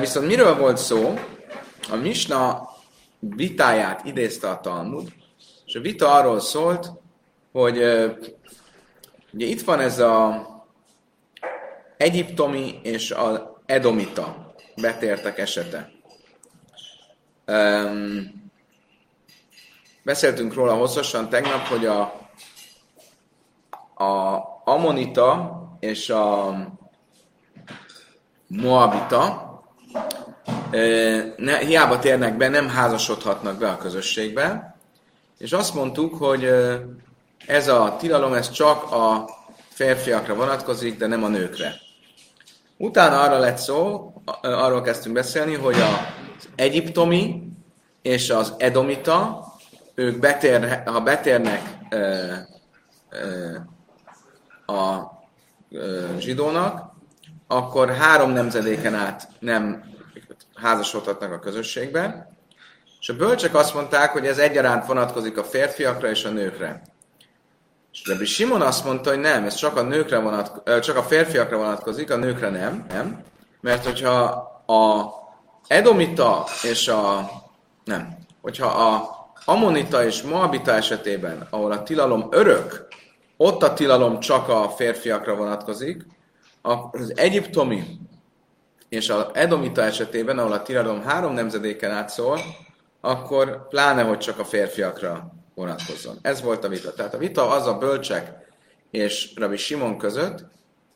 Viszont miről volt szó? A Misna vitáját idézte a Talmud, és a vita arról szólt, hogy ugye itt van ez a egyiptomi és az edomita betértek esete. Beszéltünk róla hosszasan tegnap, hogy a, a Amonita és a Moabita ne, hiába térnek be, nem házasodhatnak be a közösségbe, és azt mondtuk, hogy ez a tilalom, ez csak a férfiakra vonatkozik, de nem a nőkre. Utána arra lett szó, arról kezdtünk beszélni, hogy az egyiptomi és az edomita, ők betér, ha betérnek a zsidónak, akkor három nemzedéken át nem házasodhatnak a közösségbe, és a bölcsek azt mondták, hogy ez egyaránt vonatkozik a férfiakra és a nőkre. És Rabbi Simon azt mondta, hogy nem, ez csak a, nőkre vonatko- csak a férfiakra vonatkozik, a nőkre nem, nem. Mert hogyha a Edomita és a... Nem. Hogyha a Amonita és Moabita esetében, ahol a tilalom örök, ott a tilalom csak a férfiakra vonatkozik, az egyiptomi és az Edomita esetében, ahol a tilalom három nemzedéken át szól, akkor pláne, hogy csak a férfiakra vonatkozzon. Ez volt a vita. Tehát a vita az a bölcsek és Rabbi Simon között,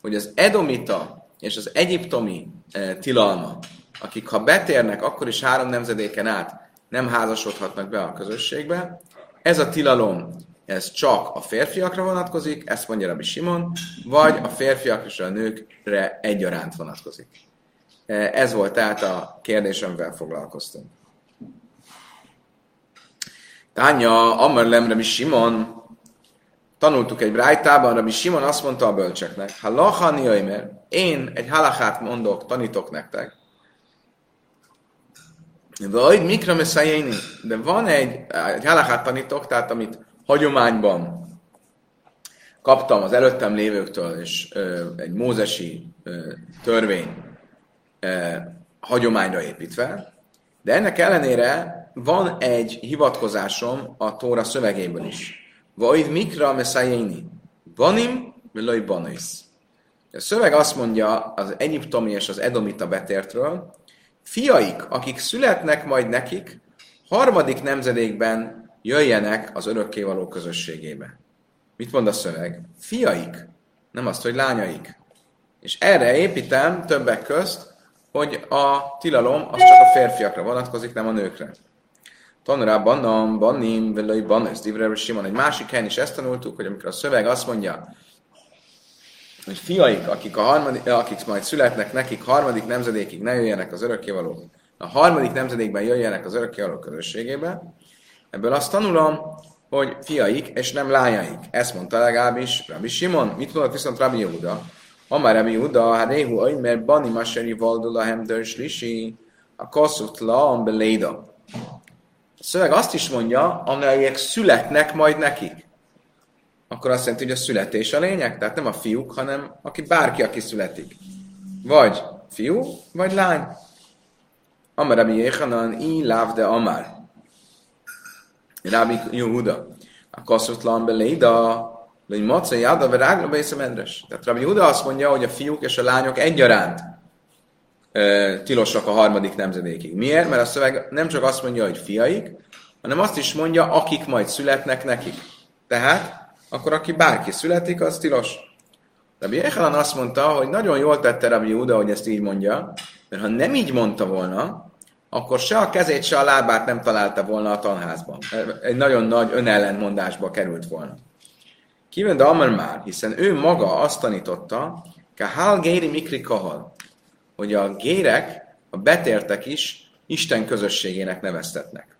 hogy az Edomita és az egyiptomi e, tilalma, akik ha betérnek, akkor is három nemzedéken át nem házasodhatnak be a közösségbe. Ez a tilalom, ez csak a férfiakra vonatkozik, ezt mondja Rabbi Simon, vagy a férfiak és a nőkre egyaránt vonatkozik. E, ez volt tehát a kérdés, amivel foglalkoztunk. Tánya, Amerlem, Rabbi Simon, tanultuk egy brájtában, Rabbi Simon azt mondta a bölcseknek, ha lachani mert én egy halachát mondok, tanítok nektek, vagy mikra meszájéni, de van egy, egy halachát tanítok, tehát amit hagyományban kaptam az előttem lévőktől, és ö, egy mózesi ö, törvény hagyományra építve, de ennek ellenére van egy hivatkozásom a Tóra szövegéből is. Vaid mikra meszájéni. Banim, veloj banais. A szöveg azt mondja az egyiptomi és az edomita betértről, fiaik, akik születnek majd nekik, harmadik nemzedékben jöjjenek az örökkévaló közösségébe. Mit mond a szöveg? Fiaik, nem azt, hogy lányaik. És erre építem többek közt, hogy a tilalom az csak a férfiakra vonatkozik, nem a nőkre. Tanrában, a banim, velői ban, ez Simon. Egy másik helyen is ezt tanultuk, hogy amikor a szöveg azt mondja, hogy fiaik, akik, a harmadik, akik majd születnek, nekik harmadik nemzedékig ne jöjjenek az örökkévaló, a harmadik nemzedékben jöjjenek az örökkévaló közösségébe, ebből azt tanulom, hogy fiaik és nem lányaik. Ezt mondta legalábbis Rabbi Simon. Mit mondott viszont Rabbi Yehuda? Amár Rabbi Yehuda, hát réhu, mert bani maseri valdula hemdörs lisi, a kaszut la beléda szöveg azt is mondja, amelyek születnek majd nekik. Akkor azt jelenti, hogy a születés a lényeg, tehát nem a fiúk, hanem aki bárki, aki születik. Vagy fiú, vagy lány. Amar Rabbi Yechanan, i de amar. Rabbi Yehuda. A kaszutlan beléda, vagy maca jáda, vagy rágla bészemendres. Tehát Rabbi Yehuda azt mondja, hogy a fiúk és a lányok egyaránt tilosak a harmadik nemzedékig. Miért? Mert a szöveg nem csak azt mondja, hogy fiaik, hanem azt is mondja, akik majd születnek nekik. Tehát, akkor aki bárki születik, az tilos. Rabbi Echanan azt mondta, hogy nagyon jól tette Rabbi Uda, hogy ezt így mondja, mert ha nem így mondta volna, akkor se a kezét, se a lábát nem találta volna a tanházban. Egy nagyon nagy önellentmondásba került volna. Kívül Amar már, hiszen ő maga azt tanította, Kahal Géri Mikri Kahal, hogy a gérek, a betértek is Isten közösségének neveztetnek.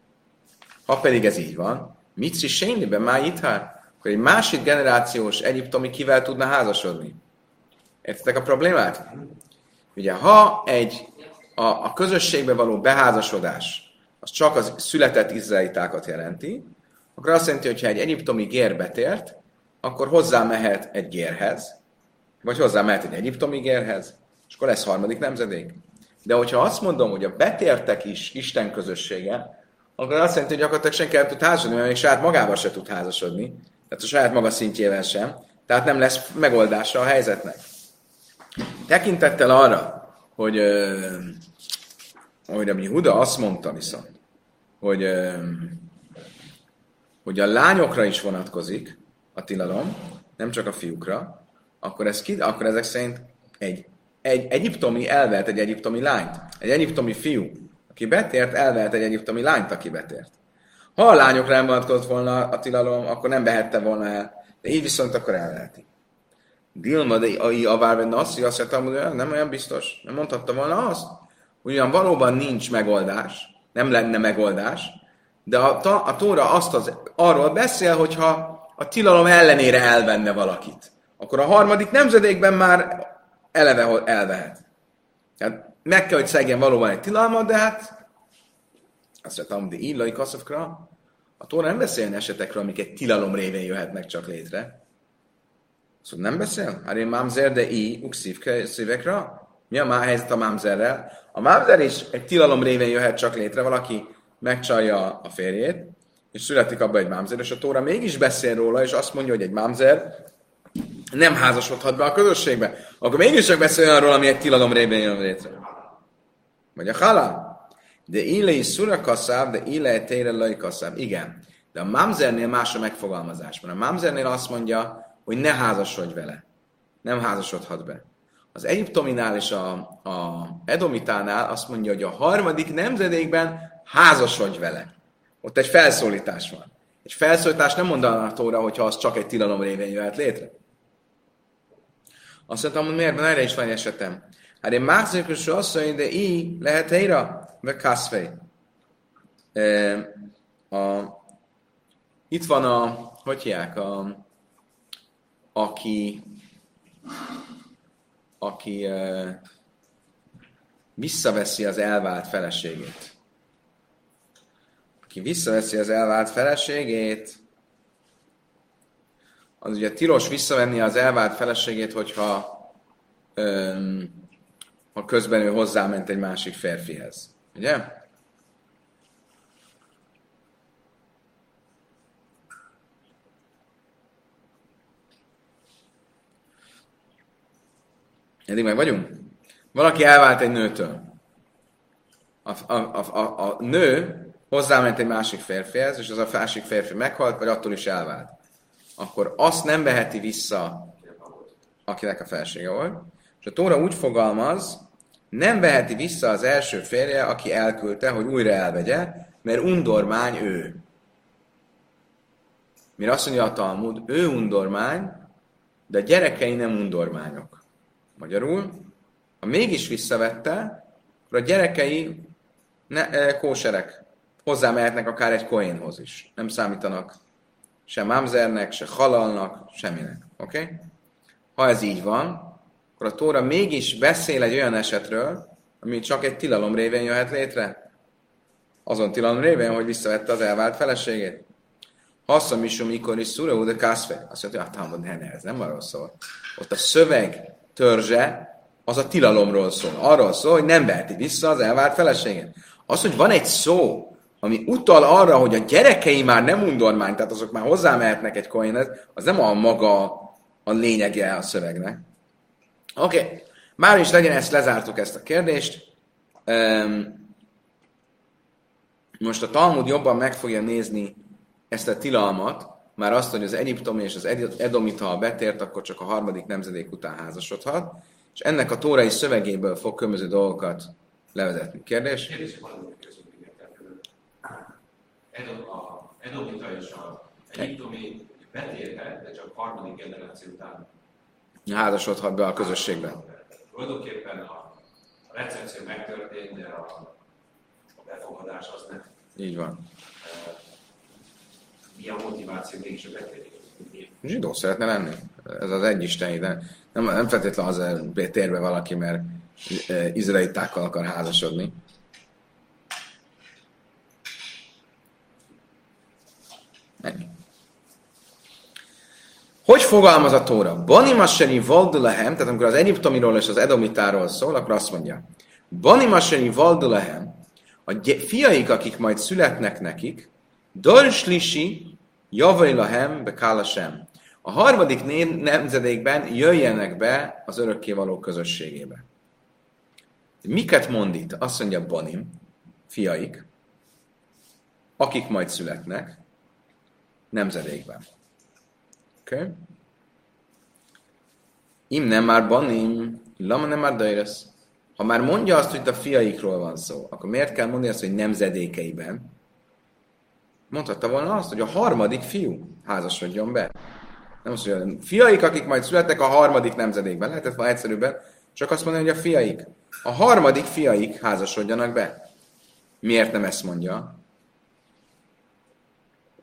Ha pedig ez így van, mit is sényliben már itt akkor egy másik generációs egyiptomi kivel tudna házasodni? Értitek a problémát? Ugye, ha egy a, a közösségbe való beházasodás az csak az született izraelitákat jelenti, akkor azt jelenti, hogy ha egy egyiptomi gér betért, akkor hozzá mehet egy gérhez, vagy hozzá mehet egy egyiptomi gérhez, és akkor lesz harmadik nemzedék. De hogyha azt mondom, hogy a betértek is Isten közössége, akkor azt jelenti, hogy gyakorlatilag senki nem tud házasodni, mert még saját magával se tud házasodni. Tehát a saját maga szintjével sem. Tehát nem lesz megoldása a helyzetnek. Tekintettel arra, hogy, hogy ami Huda azt mondta viszont, hogy, hogy a lányokra is vonatkozik a tilalom, nem csak a fiúkra, akkor, ez ki, akkor ezek szerint egy, egy egyiptomi elvelt egy egyiptomi lányt, egy egyiptomi fiú, aki betért, elvelt egy egyiptomi lányt, aki betért. Ha a lányokra nem vonatkozott volna a tilalom, akkor nem behette volna el, de így viszont akkor elveheti. Dilma de a várven azt mondja, hogy nem olyan biztos. Nem mondhatta volna azt, hogy ugyan valóban nincs megoldás, nem lenne megoldás, de a, a Tóra azt az, arról beszél, hogyha a tilalom ellenére elvenne valakit, akkor a harmadik nemzedékben már eleve elvehet. Tehát meg kell, hogy szegjen valóban egy tilalmat, de hát azt mondtam, de illai kaszovkra, a Tóra nem beszél esetekről, amik egy tilalom révén jöhetnek csak létre. Szóval nem beszél? Hát én mámzer, de i, ukszív szívekre. Mi a helyzet a mámzerrel? A mámzer is egy tilalom révén jöhet csak létre, valaki megcsalja a férjét, és születik abba egy mámzer, és a Tóra mégis beszél róla, és azt mondja, hogy egy mámzer nem házasodhat be a közösségbe. Akkor mégis csak beszél arról, ami egy tilalom révén jön létre. Vagy a hala. De illei szurakaszáv, de illei tére lajkaszáv. Igen. De a mamzernél más a megfogalmazás. Mert a mamzernél azt mondja, hogy ne házasodj vele. Nem házasodhat be. Az egyiptominál és a, a edomitánál azt mondja, hogy a harmadik nemzedékben házasodj vele. Ott egy felszólítás van. Egy felszólítás nem mondaná a Tóra, hogyha az csak egy tilalom révén jöhet létre. Azt mondtam, hogy miért? Mert erre is van esetem. Hát én azt mondja, de így lehet helyra, vagy kaszfej. A, itt van a, hogy hívják, a, aki, aki visszaveszi az elvált feleségét aki visszaveszi az elvált feleségét, az ugye tilos visszavenni az elvált feleségét, hogyha öm, ha közben ő hozzáment egy másik férfihez. Ugye? Eddig meg vagyunk? Valaki elvált egy nőtől. A, a, a, a, a nő hozzáment egy másik férfihez, és az a másik férfi meghalt, vagy attól is elvált, akkor azt nem veheti vissza, akinek a felsége volt. És a Tóra úgy fogalmaz, nem veheti vissza az első férje, aki elküldte, hogy újra elvegye, mert undormány ő. Mire azt mondja a Talmud, ő undormány, de a gyerekei nem undormányok. Magyarul, ha mégis visszavette, akkor a gyerekei ne, e, kóserek hozzámehetnek akár egy koénhoz is. Nem számítanak se mamzernek, se halalnak, semminek. Oké? Okay? Ha ez így van, akkor a Tóra mégis beszél egy olyan esetről, ami csak egy tilalom révén jöhet létre. Azon tilalom révén, hogy visszavette az elvált feleségét. Hasszam is, mikor is szúra, de kászfe. Azt mondja, hogy hát, ne, ne, ez nem arról szól. Ott a szöveg törzse, az a tilalomról szól. Arról szól, hogy nem veheti vissza az elvált feleségét. Az, hogy van egy szó, ami utal arra, hogy a gyerekei már nem undormány, tehát azok már hozzámehetnek egy coinhez, az nem a maga a lényege a szövegnek. Oké, okay. már is legyen ezt, lezártuk ezt a kérdést. Most a Talmud jobban meg fogja nézni ezt a tilalmat, már azt, hogy az egyiptomi és az edomita, ha betért, akkor csak a harmadik nemzedék után házasodhat, és ennek a tórai szövegéből fog különböző dolgokat levezetni. Kérdés? Kérdés Edom, a Edomita és a Egyiptomi betérhet, de csak harmadik generáció után házasodhat be a közösségbe. Tulajdonképpen a, recepció megtörtént, de a, a befogadás az nem. Így van. Mi a motiváció mégis a betérés? Zsidó szeretne lenni. Ez az egy isteni, de nem, nem feltétlenül az térbe valaki, mert izraelitákkal akar házasodni. Ennyi. Hogy fogalmaz a Tóra? Bani Maseri Voldulehem, tehát amikor az egyiptomiról és az edomitáról szól, akkor azt mondja, Bani Maseni Valdulahem, a fiaik, akik majd születnek nekik, Dorslisi Javailahem Bekálasem. A harmadik nemzedékben jöjjenek be az örökkévaló közösségébe. Miket mond itt? Azt mondja Banim, fiaik, akik majd születnek, nemzedékben. Oké? Okay? Im nem már banim, lama nem már dajresz. Ha már mondja azt, hogy a fiaikról van szó, akkor miért kell mondani azt, hogy nemzedékeiben? Mondhatta volna azt, hogy a harmadik fiú házasodjon be. Nem azt mondja, fiaik, akik majd születnek a harmadik nemzedékben. Lehetett volna egyszerűbben, csak azt mondani, hogy a fiaik. A harmadik fiaik házasodjanak be. Miért nem ezt mondja?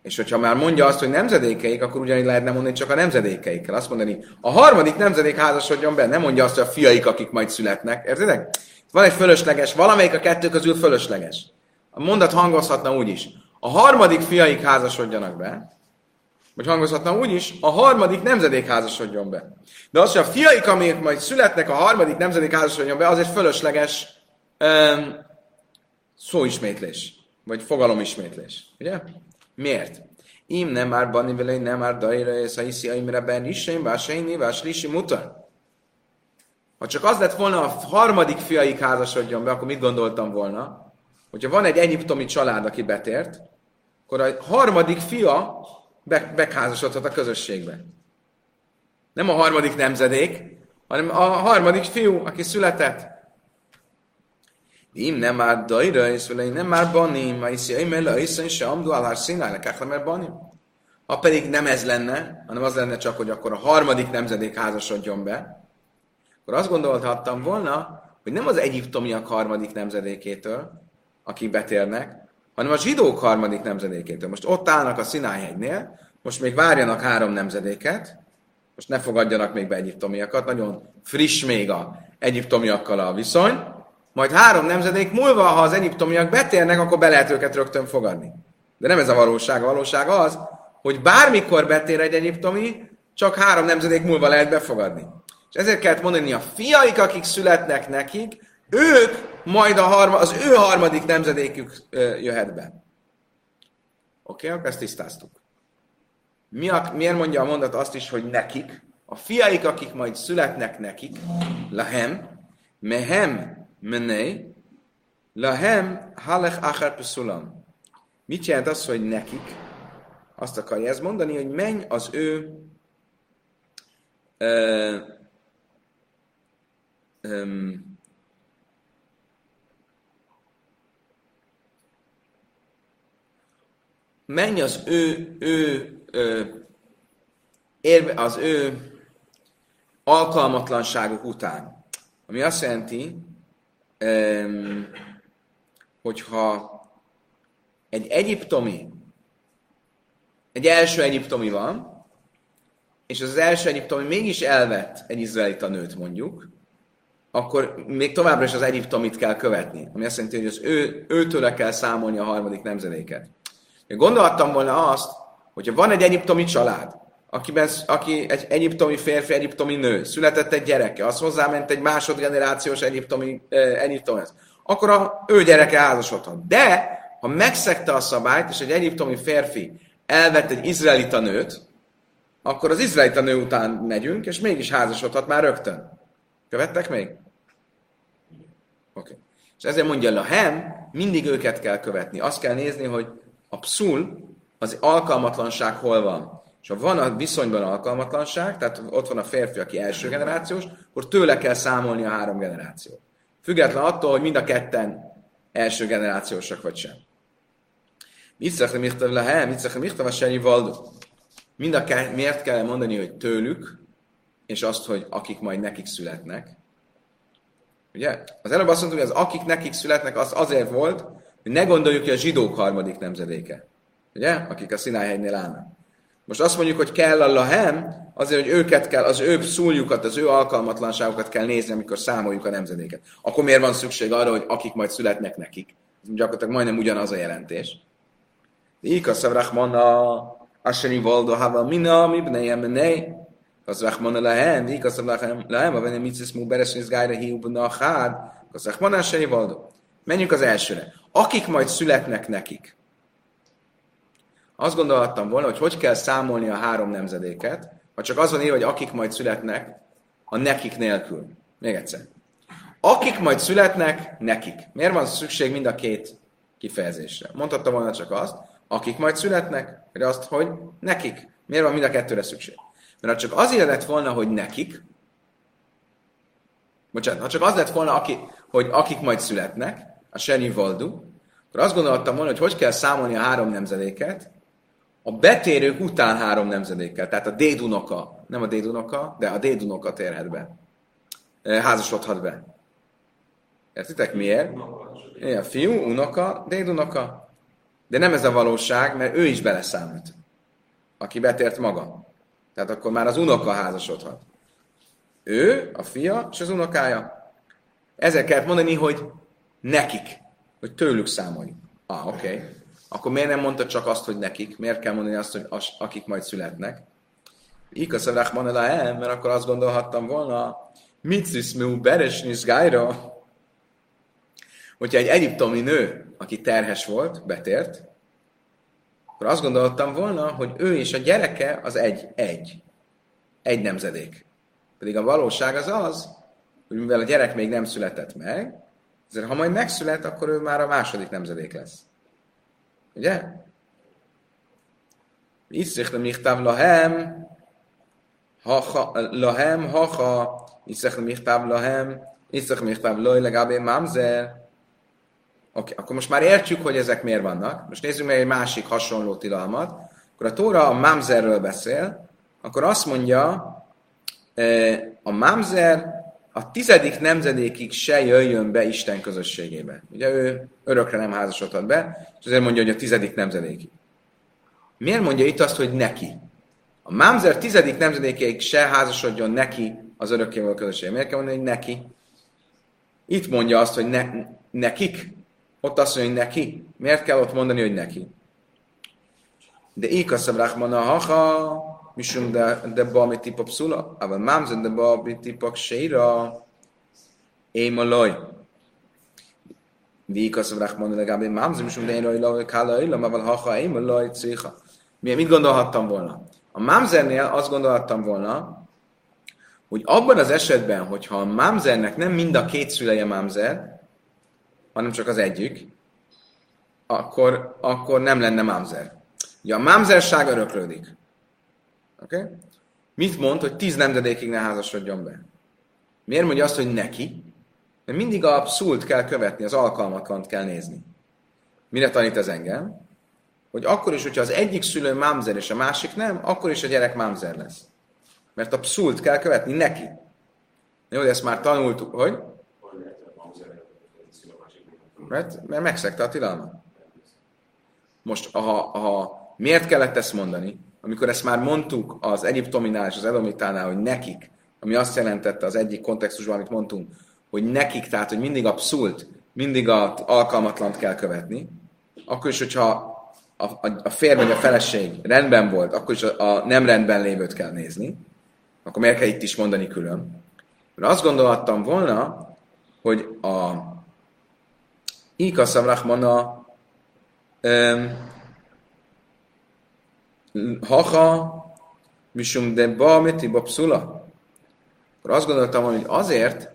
És hogyha már mondja azt, hogy nemzedékeik, akkor ugyanígy lehetne mondani csak a nemzedékeikkel. Azt mondani, a harmadik nemzedék házasodjon be, nem mondja azt, hogy a fiaik, akik majd születnek. Értedek? Van egy fölösleges, valamelyik a kettő közül fölösleges. A mondat hangozhatna úgy is. A harmadik fiaik házasodjanak be, vagy hangozhatna úgy is, a harmadik nemzedék házasodjon be. De az, hogy a fiaik, amik majd születnek, a harmadik nemzedék házasodjon be, az egy fölösleges um, szóismétlés, vagy fogalomismétlés. Ugye? Miért? Im nem már bani vele, nem már daira, ha hiszi, aimre ben is, én vásaini, váslisi mutar. Ha csak az lett volna, a harmadik fiaik házasodjon be, akkor mit gondoltam volna? Hogyha van egy egyiptomi család, aki betért, akkor a harmadik fia be, megházasodhat a közösségbe. Nem a harmadik nemzedék, hanem a harmadik fiú, aki született. És vele nem már banim, ma iszi, én mele, iszi, se amdu alár színálni, káhla banim. Ha pedig nem ez lenne, hanem az lenne csak, hogy akkor a harmadik nemzedék házasodjon be, akkor azt gondolhattam volna, hogy nem az egyiptomiak harmadik nemzedékétől, akik betérnek, hanem a zsidók harmadik nemzedékétől. Most ott állnak a Szinájhegynél, most még várjanak három nemzedéket, most ne fogadjanak még be egyiptomiakat, nagyon friss még a egyiptomiakkal a viszony, majd három nemzedék múlva, ha az egyiptomiak betérnek, akkor be lehet őket rögtön fogadni. De nem ez a valóság. A valóság az, hogy bármikor betér egy egyiptomi, csak három nemzedék múlva lehet befogadni. És ezért kellett mondani, a fiaik, akik születnek nekik, ők majd a harma, az ő harmadik nemzedékük jöhet be. Oké, okay, akkor ezt tisztáztuk. Mi a, miért mondja a mondat azt is, hogy nekik? A fiaik, akik majd születnek nekik, lahem, mehem menei, lahem halech achar pesulam. Mit jelent az, hogy nekik? Azt akarja ez mondani, hogy menj az ő ö, ö, menj az ő, ő, ő érve, az ő alkalmatlanságuk után. Ami azt jelenti, hogyha egy egyiptomi, egy első egyiptomi van, és az, első egyiptomi mégis elvett egy izraelita nőt mondjuk, akkor még továbbra is az egyiptomit kell követni. Ami azt jelenti, hogy az ő, őtőle kell számolni a harmadik nemzedéket. Én gondolhattam volna azt, hogyha van egy egyiptomi család, akiben, aki egy egyiptomi férfi, egyiptomi nő, született egy gyereke, az hozzáment egy másodgenerációs egyiptomi, eh, akkor a ő gyereke házasodhat. De, ha megszegte a szabályt, és egy egyiptomi férfi elvett egy izraelita nőt, akkor az izraelita nő után megyünk, és mégis házasodhat már rögtön. Követtek még? Oké. Okay. És ezért mondja Lahem, mindig őket kell követni. Azt kell nézni, hogy a pszul, az alkalmatlanság hol van. És ha van a viszonyban alkalmatlanság, tehát ott van a férfi, aki első generációs, akkor tőle kell számolni a három generációt. Független attól, hogy mind a ketten első generációsak vagy sem. Mitzach michtav lehem, mitzach michtav a valdu. Mind a ke- miért kell mondani, hogy tőlük, és azt, hogy akik majd nekik születnek. Ugye? Az előbb azt mondtuk, hogy az akik nekik születnek, az azért volt, hogy ne gondoljuk, hogy a zsidók harmadik nemzedéke. Ugye? Akik a Szinályhegynél állnak. Most azt mondjuk, hogy kell a lahem, azért, hogy őket kell, az ő szúljukat, az ő alkalmatlanságokat kell nézni, amikor számoljuk a nemzedéket. Akkor miért van szükség arra, hogy akik majd születnek nekik? Gyakorlatilag majdnem ugyanaz a jelentés. Ika szavrachman a asani valdo hava mina, mi bnei emenei. Az rachman lehem, ika szavrachman lehem, a benne mitzis mu beres gájra hiú bna chád, Kasszák manásai valdó. Menjünk az elsőre. Akik majd születnek nekik. Azt gondolhattam volna, hogy hogy kell számolni a három nemzedéket, ha csak az van írva, hogy akik majd születnek, a nekik nélkül. Még egyszer. Akik majd születnek, nekik. Miért van szükség mind a két kifejezésre? Mondhatta volna csak azt, akik majd születnek, vagy azt, hogy nekik. Miért van mind a kettőre szükség? Mert ha csak azért lett volna, hogy nekik, bocsánat, ha csak az lett volna, aki, hogy akik majd születnek, a Seni Valdu, akkor azt gondoltam volna, hogy hogy kell számolni a három nemzedéket, a betérők után három nemzedékkel. Tehát a dédunoka, nem a dédunoka, de a dédunoka térhet be. Házasodhat be. Értitek miért? Igen, fiú, unoka, dédunoka. De nem ez a valóság, mert ő is beleszámít. Aki betért maga. Tehát akkor már az unoka házasodhat. Ő, a fia és az unokája. Ezzel kellett mondani, hogy nekik, hogy tőlük számoljuk. Ah, oké. Okay. Akkor miért nem mondta csak azt, hogy nekik? Miért kell mondani azt, hogy as, akik majd születnek? Ikaszavach manela el, mert akkor azt gondolhattam volna, mitzismu beresnis gájra, hogyha egy egyiptomi nő, aki terhes volt, betért, akkor azt gondoltam volna, hogy ő és a gyereke az egy, egy. Egy nemzedék. Pedig a valóság az az, hogy mivel a gyerek még nem született meg, ezért ha majd megszület, akkor ő már a második nemzedék lesz. Ugye? Iszrich nem michtav lahem, lahem, haha, iszrich nem michtav lahem, iszrich michtav loj legabe mamzer. Oké, akkor most már értjük, hogy ezek miért vannak. Most nézzük meg egy másik hasonló tilalmat. Akkor a Tóra a mamzerről beszél, akkor azt mondja, eh, a mamzer a tizedik nemzedékig se jöjjön be Isten közösségébe. Ugye ő örökre nem házasodhat be, és azért mondja, hogy a tizedik nemzedékig. Miért mondja itt azt, hogy neki? A mámzer tizedik nemzedékig se házasodjon neki az örökkévaló közösség. Miért kell mondani, hogy neki? Itt mondja azt, hogy ne, nekik. Ott azt mondja, hogy neki. Miért kell ott mondani, hogy neki? De Ikaszab Rahmana Haha, משום דבא מטיפה פסולה, אבל ממזר דבא מטיפה כשרה, אימה לוי. Díjkaszom Rachman legalább mamzim, és minden olyan loj kála illam, aval haha ima loj cicha. Mit gondolhattam volna? A mamzernél azt gondolhattam volna, hogy abban az esetben, hogyha a mamzernek nem mind a két szüleje mamzer, hanem csak az egyik, akkor, akkor nem lenne mamzer. Ugye a mamzerság öröklődik. Oké? Okay? Mit mond, hogy tíz nemzedékig ne házasodjon be? Miért mondja azt, hogy neki? Mert mindig a szult kell követni, az alkalmatlant kell nézni. Mire tanít ez engem? Hogy akkor is, hogyha az egyik szülő mámzer és a másik nem, akkor is a gyerek mámzer lesz. Mert a pszult kell követni neki. Jó, de ezt már tanultuk, hogy? Mert, mert megszegte a tilalmat. Most, ha, ha miért kellett ezt mondani? Amikor ezt már mondtuk az egyiptominál és az edomitánál, hogy nekik, ami azt jelentette az egyik kontextusban, amit mondtunk, hogy nekik, tehát, hogy mindig a pszult, mindig a alkalmatlant kell követni, akkor is, hogyha a, a, a férj vagy a feleség rendben volt, akkor is a, a nem rendben lévőt kell nézni, akkor miért kell itt is mondani külön? Mert azt gondolhattam volna, hogy a Ika Rachmana haha, misum de ba meti pszula. Akkor azt gondoltam, hogy azért,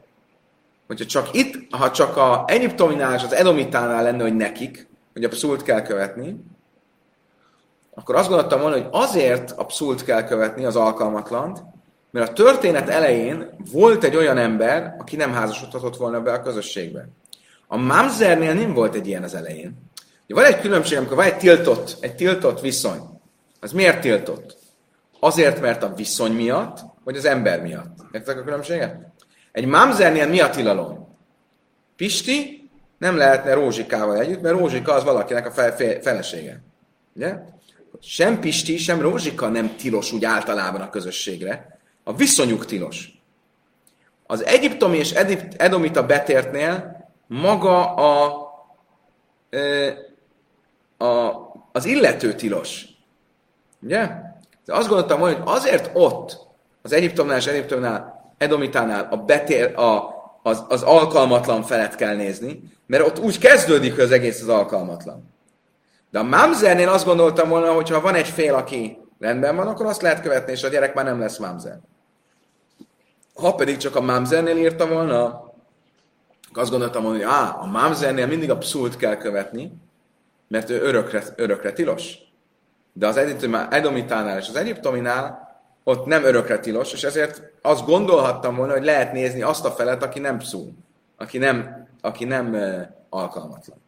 hogyha csak itt, ha csak a egyiptominál az edomitánál lenne, hogy nekik, hogy a pszult kell követni, akkor azt gondoltam volna, hogy azért a pszult kell követni, az alkalmatlant, mert a történet elején volt egy olyan ember, aki nem házasodhatott volna be a közösségbe. A Mamzernél nem volt egy ilyen az elején. Van egy különbség, amikor van egy tiltott, egy tiltott viszony. Az miért tiltott? Azért, mert a viszony miatt, vagy az ember miatt? Értek a különbséget? Egy mamzernél mi a tilalom? Pisti nem lehetne Rózsikával együtt, mert Rózsika az valakinek a fe- felesége. Ugye? Sem Pisti, sem Rózsika nem tilos úgy általában a közösségre. A viszonyuk tilos. Az egyiptomi és edomita betértnél maga a, a, az illető tilos. Ugye? De azt gondoltam hogy azért ott, az Egyiptomnál és Egyiptomnál, Edomitánál a, betér, a, az, az alkalmatlan felet kell nézni, mert ott úgy kezdődik, hogy az egész az alkalmatlan. De a mamzernél azt gondoltam volna, hogy ha van egy fél, aki rendben van, akkor azt lehet követni, és a gyerek már nem lesz mamzer. Ha pedig csak a mamzernél írta volna, akkor azt gondoltam volna, hogy á, a mamzernél mindig a pszult kell követni, mert ő örökre, örökre tilos. De az Edomitánál és az Egyiptominál ott nem örökre tilos, és ezért azt gondolhattam volna, hogy lehet nézni azt a felet, aki nem pszul, aki nem, aki nem uh, alkalmatlan.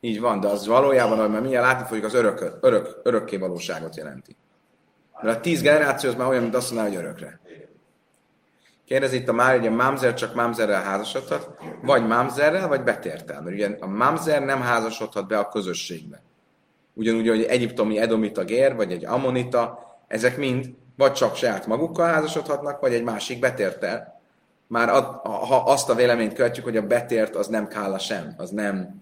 Így van, de az valójában, hogy már mindjárt látni fogjuk, az örök, örök, örökké valóságot jelenti. Mert a tíz generáció az már olyan, mint azt mondaná, hogy örökre. Kérdezi itt a már, hogy a mámzer csak mámzerrel házasodhat, vagy mámzerrel, vagy betértel. Mert ugye a mámzer nem házasodhat be a közösségbe. Ugyanúgy, hogy egy egyiptomi edomita gér, vagy egy ammonita, ezek mind vagy csak saját magukkal házasodhatnak, vagy egy másik betértel. Már ad, ha azt a véleményt követjük, hogy a betért az nem kála sem, az nem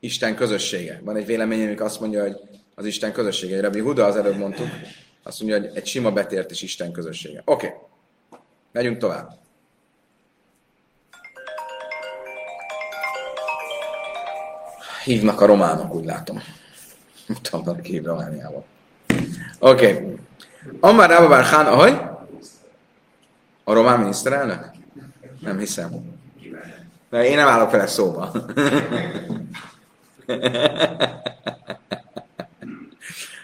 Isten közössége. Van egy vélemény, amik azt mondja, hogy az Isten közössége. Rabbi Huda az előbb mondtuk, azt mondja, hogy egy sima betért is Isten közössége. Oké, okay. Megyünk tovább. Hívnak a románok, úgy látom. Tudom, ki Romániában. Oké. Okay. Amár Rába Bár Hán, ahogy? A román miniszterelnök? Nem hiszem. De én nem állok vele szóba.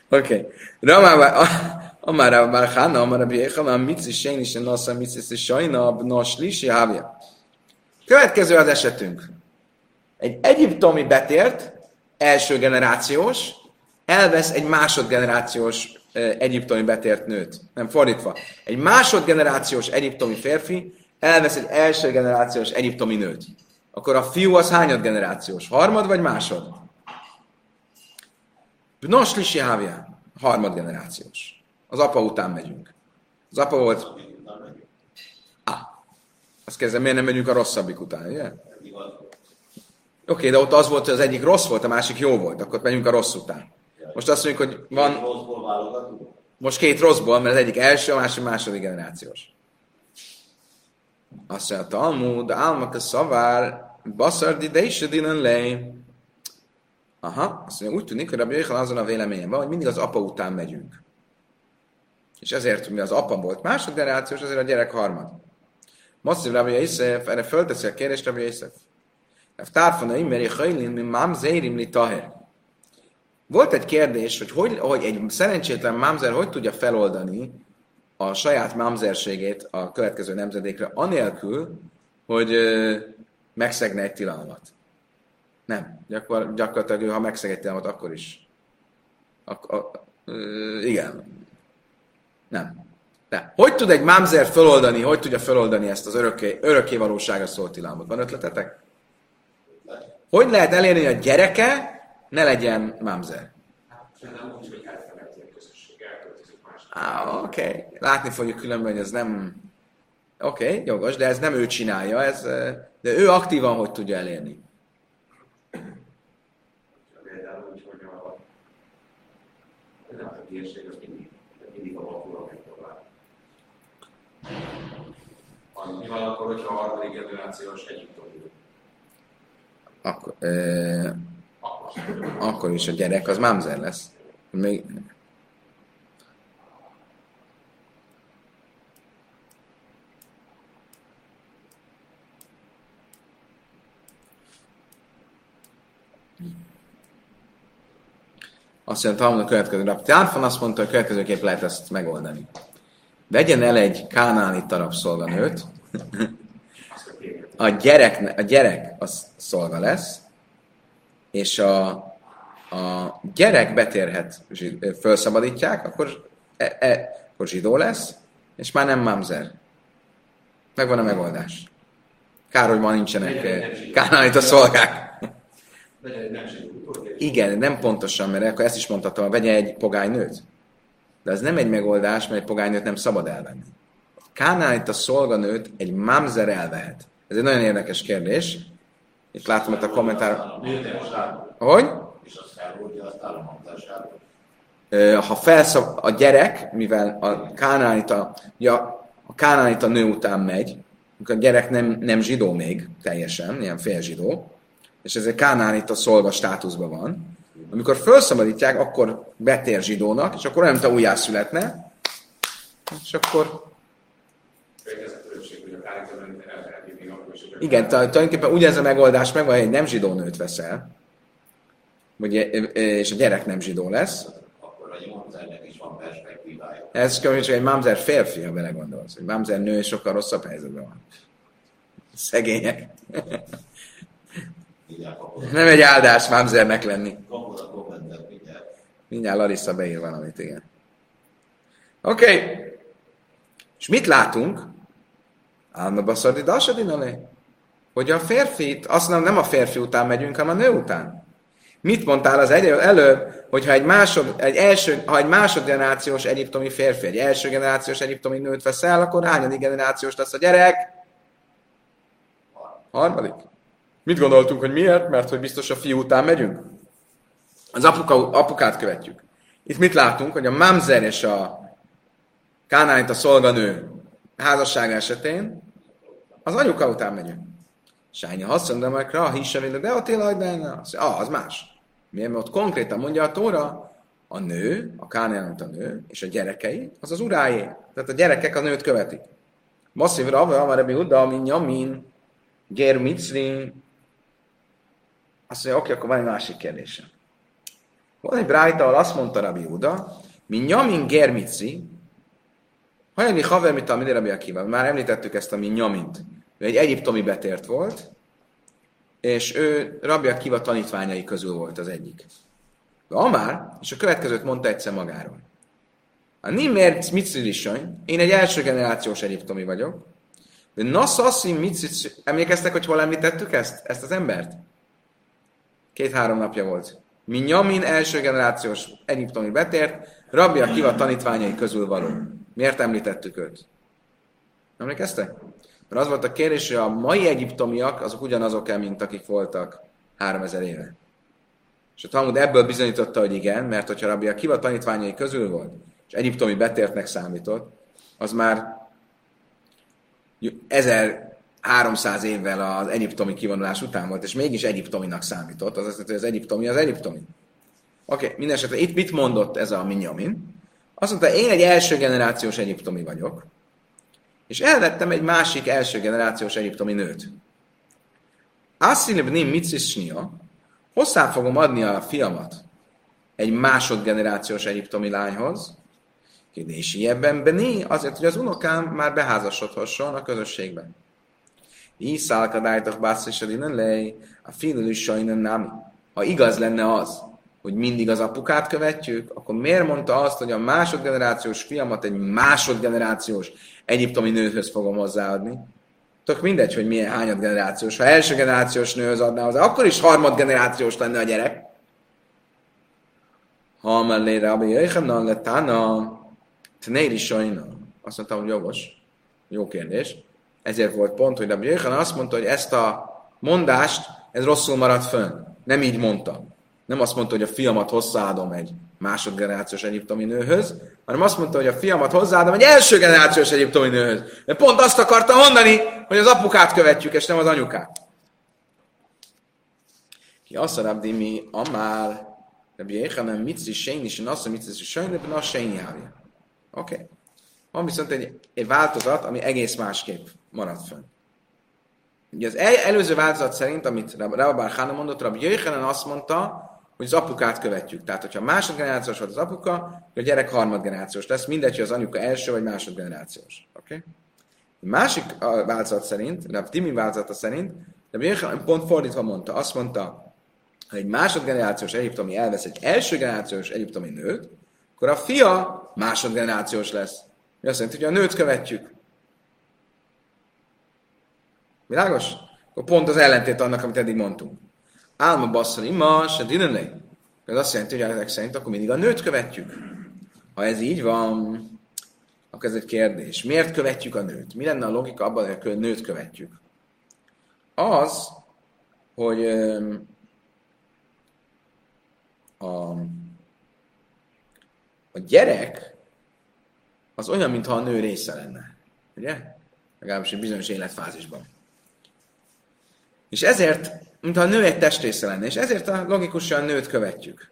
Oké. Ramában, Amara Bar Hana, Amara Biechana, Mici Séni, Se Nasza, Mici Sajna, Nos Lisi, Hávja. Következő az esetünk. Egy egyiptomi betért, első generációs, elvesz egy másodgenerációs egyiptomi betért nőt. Nem fordítva. Egy másodgenerációs egyiptomi férfi elvesz egy első generációs egyiptomi nőt akkor a fiú az hányad generációs? Harmad vagy másod? Nos, Lisi Hávja, harmad generációs. Az apa után megyünk. Az apa volt... Ah, azt kezdem, miért nem megyünk a rosszabbik után, ugye? Oké, okay, de ott az volt, hogy az egyik rossz volt, a másik jó volt, akkor megyünk a rossz után. Most azt mondjuk, hogy van... Most két rosszból, mert az egyik első, a másik második generációs. Azt mondja, Talmud, álmak a szavár, baszar didése dinen lej. Aha, azt mondja, úgy tűnik, hogy Rabbi Jöjjel azon a véleményen van, hogy mindig az apa után megyünk. És ezért, mi az apa volt másodgenerációs, azért a gyerek harmad. Masszív Rabbi Yosef, erre fölteszi a kérdést Rabbi Yosef. Tárfana imeri hajlin, mi mám zérim li taher. Volt egy kérdés, hogy, hogy, hogy egy szerencsétlen mámzer hogy tudja feloldani a saját mamzerségét a következő nemzedékre, anélkül, hogy megszegne egy tilalmat. Nem. Gyakor, gyakorlatilag ő, ha megszeg egy tilalmat, akkor is. Ak- a, ö, igen. Nem. De hogy tud egy mamzer feloldani, hogy tudja feloldani ezt az örökké, örökké valóságra szólt tilalmat? Van ötletetek? Hogy lehet elérni, hogy a gyereke ne legyen elköltözik Ah, oké. Okay. Látni fogjuk különben, hogy ez nem... Oké, okay, jogos, de ez nem ő csinálja, ez, de ő aktívan hogy tudja elérni. Például hogy a, a térség, az mindig, mindig a bakula megpróbál. Mi van akkor, hogyha a harmadik generációs egyiptomi? Akkor, e, akkor is a gyerek az mámzer lesz. Még, Azt mondja, a következő nap. Tárfan azt mondta, hogy következőképp lehet ezt megoldani. Vegyen el egy kánáni tarabszolganőt, a gyerek, a gyerek az szolga lesz, és a, a gyerek betérhet, felszabadítják, akkor, e, e, akkor zsidó lesz, és már nem mamzer. Megvan a megoldás. Kár, hogy ma nincsenek kánánit a szolgák. Igen, nem pontosan, mert akkor ezt is mondhatom, vegye egy pogány nőt. De ez nem egy megoldás, mert egy pogány nőt nem szabad elvenni. Kánánit a szolganőt egy mamzer elvehet. Ez egy nagyon érdekes kérdés. Itt látom itt a kommentár. Hogy? Ha felszab a gyerek, mivel a kánánita, ja, a kánánita nő után megy, a gyerek nem, nem zsidó még teljesen, ilyen félzsidó, és ez egy kánánita szolga státuszban van, amikor felszabadítják, akkor betér zsidónak, és akkor olyan, mint újjászületne, és akkor a a a Igen, tulajdonképpen ugye ez a megoldás meg, hogy egy nem zsidó nőt veszel, ugye, és a gyerek nem zsidó lesz, akkor a nyomzernek is van perspektívája. ez csak egy mamzer férfi, ha belegondolsz. Egy mamzer nő sokkal rosszabb helyzetben van. Szegények. Mindjárt kapod, Nem egy áldás mamzernek lenni. kapod a kommentet, mindjárt. Mindjárt Larissa beír valamit, igen. Oké. Okay. És mit látunk? Álma baszardi dasadinale. Hogy a férfit, azt nem, nem a férfi után megyünk, hanem a nő után. Mit mondtál az elő, előbb, hogyha egy, másod, egy első, ha egy másodgenerációs egyiptomi férfi, egy első generációs egyiptomi nőt vesz el, akkor hányadik generációs lesz a gyerek? Harmadik. Mit gondoltunk, hogy miért? Mert hogy biztos a fiú után megyünk? Az apuka, apukát követjük. Itt mit látunk, hogy a mamzer és a kánánit a szolganő házasság esetén az anyuka után megyünk. Sánya hasszondamekra, a hísevéle, de a télajdána, az, ah, az más. Miért? Mert ott konkrétan mondja a Tóra, a nő, a kánánit a nő, és a gyerekei, az az uráé. Tehát a gyerekek a nőt követik. Masszív Rave, Amarebi Uda, Min Yamin, Ger Mitzri. Azt mondja, oké, akkor van egy másik kérdésem. Van egy brájta, ahol azt mondta Rabbi Uda, mi nyamin germici, hajani haver, mint a Rabbi Akiva. Már említettük ezt a mi nyamint. Ő egy egyiptomi betért volt, és ő Rabbi Akiva tanítványai közül volt az egyik. De Amár, és a következőt mondta egyszer magáról. A Nimer Mitzrisony, én egy első generációs egyiptomi vagyok, de Nassassi Mitzris, emlékeztek, hogy hol említettük ezt, ezt az embert? Két-három napja volt. Mi Nyamin első generációs egyiptomi betért, Rabbi Akiva tanítványai közül való. Miért említettük őt? Emlékeztek? Mert az volt a kérdés, hogy a mai egyiptomiak azok ugyanazok-e, mint akik voltak 3000 éve. És a Talmud ebből bizonyította, hogy igen, mert hogyha Rabbi Akiva tanítványai közül volt, és egyiptomi betértnek számított, az már 1300 évvel az egyiptomi kivonulás után volt, és mégis egyiptominak számított, az azt jelenti, hogy az egyiptomi az egyiptomi. Oké, okay, minden itt mit mondott ez a Minyamin? Azt mondta, én egy első generációs egyiptomi vagyok, és elvettem egy másik első generációs egyiptomi nőt. Asszilibni micisnia, hozzá fogom adni a fiamat egy másodgenerációs egyiptomi lányhoz, és ebben Beni, azért, hogy az unokám már beházasodhasson a közösségben. Iszálkadájtok bászisodinen lej, a finülus sajnen nem. Ha igaz lenne az, hogy mindig az apukát követjük, akkor miért mondta azt, hogy a másodgenerációs fiamat egy másodgenerációs egyiptomi nőhöz fogom hozzáadni? Tök mindegy, hogy milyen hányad generációs. Ha első generációs nőhöz adná hozzá, akkor is harmad generációs lenne a gyerek. Ha mellé Rabbi Jöjjhanan lett Tána, Tnéri Sajna. Azt mondtam, hogy jogos. Jó kérdés. Ezért volt pont, hogy Rabbi Jöjjhanan azt mondta, hogy ezt a mondást, ez rosszul maradt fönn. Nem így mondta. Nem azt mondta, hogy a fiamat hozzáadom egy másodgenerációs egyiptomi nőhöz, hanem azt mondta, hogy a fiamat hozzáadom egy első generációs egyiptomi nőhöz. De pont azt akarta mondani, hogy az apukát követjük, és nem az anyukát. Ki azt a rabdi mi amár, Rabbi Yechanan mitzi sejni, és nassza mitzi sejni, de nassza. Oké. Okay. Van viszont egy, egy változat, ami egész másképp maradt fönn. Ugye az el, előző változat szerint, amit Rabbi Hána mondott, Rabbi Jöjjelen azt mondta, hogy az apukát követjük. Tehát, hogyha másodgenerációs volt az apuka, akkor a gyerek harmadgenerációs lesz, mindegy, hogy az anyuka első vagy másodgenerációs. Oké? Okay? A másik változat szerint, Rabbi Timi változata szerint, Rabbi Jöjjelen pont fordítva mondta, azt mondta, ha egy másodgenerációs egyiptomi elvesz egy első generációs egyiptomi nőt, akkor a fia másodgenerációs lesz. Mi azt jelenti, hogy a nőt követjük. Világos? Akkor pont az ellentét annak, amit eddig mondtunk. Álma basszani ma, se dinelé. Ez azt jelenti, hogy ezek szerint akkor mindig a nőt követjük. Ha ez így van, akkor ez egy kérdés. Miért követjük a nőt? Mi lenne a logika abban, hogy a nőt követjük? Az, hogy a a gyerek az olyan, mintha a nő része lenne. Ugye? Legalábbis egy bizonyos életfázisban. És ezért, mintha a nő egy testrésze lenne, és ezért a logikusan nőt követjük.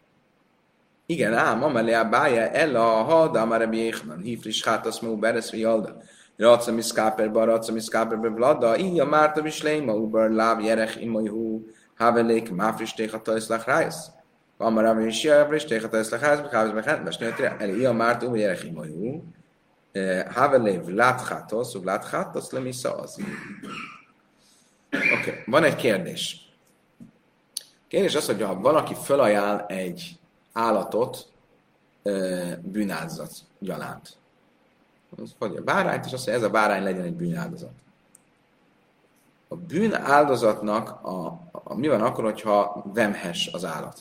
Igen, ám, amelé a bája, ella a hada, már ebbi éhman, hífris hátasz mú, beresz, jalda. Raca mi szkáperba, raca mi szkáperba, vlada, így a márta is léma, uber, láb, jerech, imai hú, havelék, máfris téhata, iszlach rájsz. Van már ami is jövős, téhata, iszlach rájsz, bekávez, bekávez, besnőtre, eli, így a márta, uber, jerech, imai hú, havelév, láthátosz, ug láthátosz, lemisza az. Oké, okay. van egy kérdés. Kérdés az, hogy ha valaki felajánl egy állatot bűnáldozat gyalánt. Vagy a bárányt, és azt mondja, ez a bárány legyen egy bűnáldozat. A bűnáldozatnak a, a, mi van akkor, hogyha vemhes az állat?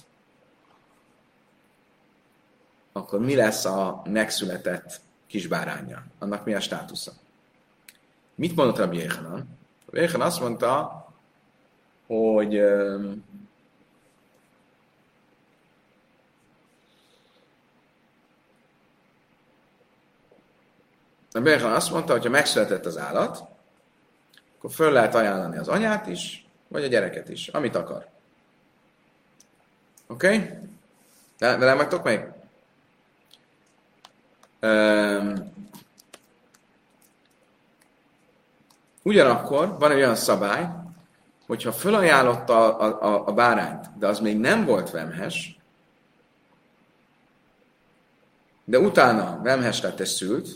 Akkor mi lesz a megszületett kisbáránya? Annak mi a státusza? Mit mondott Rabbi Yechanan? Yechanan azt mondta, hogy A Béhan azt mondta, hogy ha megszületett az állat, akkor föl lehet ajánlani az anyát is, vagy a gyereket is, amit akar. Oké? Okay? Velem vagytok még? Ugyanakkor van egy olyan szabály, hogyha fölajánlotta a, a, a bárányt, de az még nem volt vemhes, de utána vemhes lett és szült,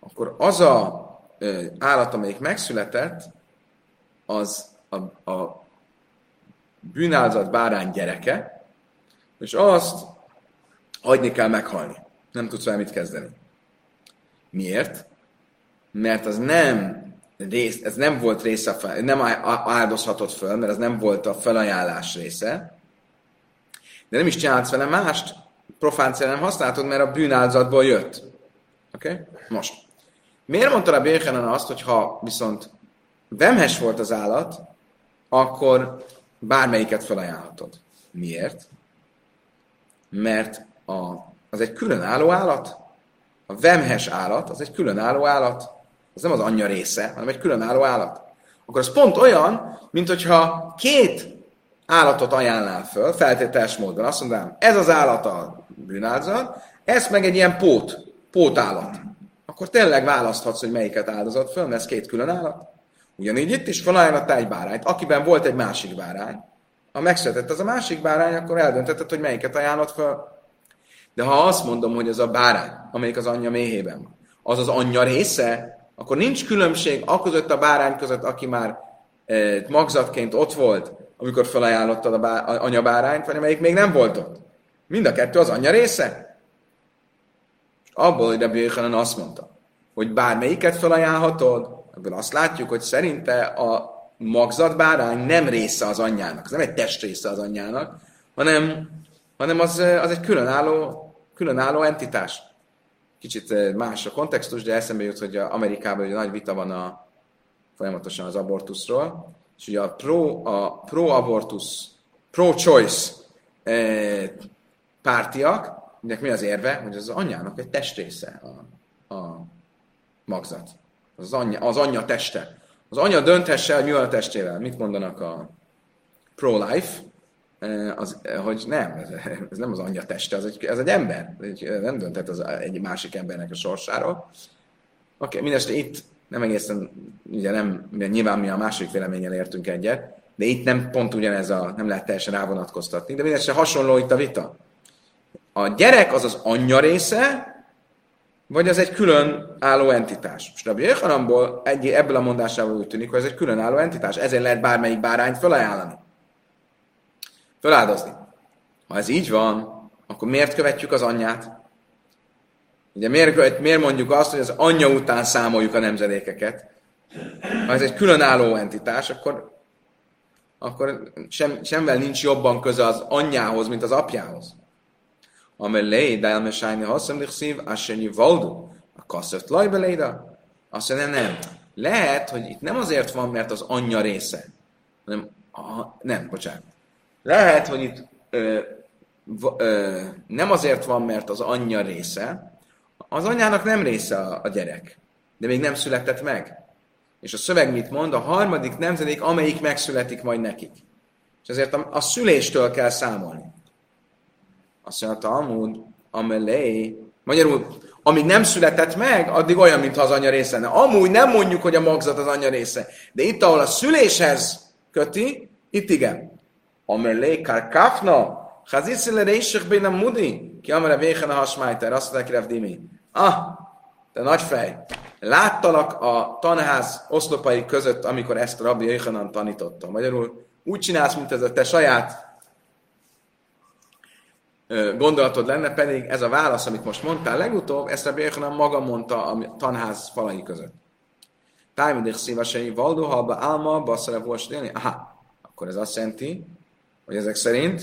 akkor az a állat, amelyik megszületett, az a, a bűnázat bárány gyereke, és azt hagyni kell meghalni. Nem tudsz vele mit kezdeni. Miért? Mert az nem rész, ez nem volt része, nem áldozhatott föl, mert ez nem volt a felajánlás része, de nem is csinálsz vele mást, profán nem használtad, mert a bűnáldozatból jött. Oké? Okay? Most. Miért mondta a Béhenen azt, hogy ha viszont vemhes volt az állat, akkor bármelyiket felajánlhatod. Miért? Mert a, az egy különálló állat. A vemhes állat az egy különálló állat. Az nem az anyja része, hanem egy különálló állat. Akkor az pont olyan, mint hogyha két állatot ajánlnál föl, feltételes módon. Azt mondanám, ez az állat a bűnáldozat, ez meg egy ilyen pót, pótállat akkor tényleg választhatsz, hogy melyiket áldozott föl, mert ez két külön állat. Ugyanígy itt is felajánlottál egy bárányt, akiben volt egy másik bárány. Ha megszületett az a másik bárány, akkor eldöntötted, hogy melyiket ajánlott föl. De ha azt mondom, hogy az a bárány, amelyik az anyja méhében van, az az anyja része, akkor nincs különbség a között a bárány között, aki már e, magzatként ott volt, amikor felajánlottad a, bá, a anya bárányt, vagy amelyik még nem volt ott. Mind a kettő az anyja része. Abból, hogy Rabbi Yochanan azt mondta, hogy bármelyiket felajánlhatod, ebből azt látjuk, hogy szerinte a magzat bárány nem része az anyjának, nem egy test része az anyjának, hanem, hanem az, az egy különálló, különálló entitás. Kicsit eh, más a kontextus, de eszembe jut, hogy Amerikában ugye nagy vita van a, folyamatosan az abortuszról, és ugye a pro, a pro-abortusz, pro-choice eh, pártiak, Mindenek mi az érve? Hogy az anyjának egy testrésze a, a magzat. Az, anyja, az anyja teste. Az anya dönthesse, hogy mi van a testével. Mit mondanak a pro-life? Az, hogy nem, ez, nem az anyja teste, ez egy, ez egy ember. Egy, nem dönthet az egy másik embernek a sorsáról. Oké, okay, mindeste itt nem egészen, ugye nem, nyilván mi a másik véleménnyel értünk egyet, de itt nem pont ugyanez a, nem lehet teljesen rávonatkoztatni, de mindeste hasonló itt a vita a gyerek az az anyja része, vagy az egy külön álló entitás. Most Rabbi Yehanamból egy, ebből a mondásából úgy tűnik, hogy ez egy külön álló entitás. Ezért lehet bármelyik bárányt felajánlani. Feláldozni. Ha ez így van, akkor miért követjük az anyját? Ugye miért, miért mondjuk azt, hogy az anyja után számoljuk a nemzedékeket? Ha ez egy különálló entitás, akkor, akkor sem, semvel nincs jobban köze az anyjához, mint az apjához. Amelé, de elmesájni haszem lichszív, asennyi valdu, a kasszert lajbeléda. Azt mondja, nem, nem. Lehet, hogy itt nem azért van, mert az anyja része, hanem, a, nem, bocsánat. Lehet, hogy itt ö, ö, nem azért van, mert az anyja része, az anyának nem része a, a gyerek, de még nem született meg. És a szöveg mit mond? A harmadik nemzedék, amelyik megszületik majd nekik. És ezért a, a szüléstől kell számolni. Azt mondja, Talmud, amelé, magyarul, amíg nem született meg, addig olyan, mintha az anya része lenne. Amúgy nem mondjuk, hogy a magzat az anya része. De itt, ahol a szüléshez köti, itt igen. Amelé, karkafna, Chazicile reisek bén a mudi, ki amire véhen a hasmájter, azt mondták, Dimi. Ah, te nagy fej. Láttalak a tanház oszlopai között, amikor ezt Rabbi Jöjhanan tanította. Magyarul úgy csinálsz, mint ez a te saját gondolatod lenne, pedig ez a válasz, amit most mondtál legutóbb, ezt Rabbi Jöjhanan maga mondta a tanház falai között. Tájmedék szívasai, valdóhalba, álma, basszara volt Aha, akkor ez azt jelenti, hogy ezek szerint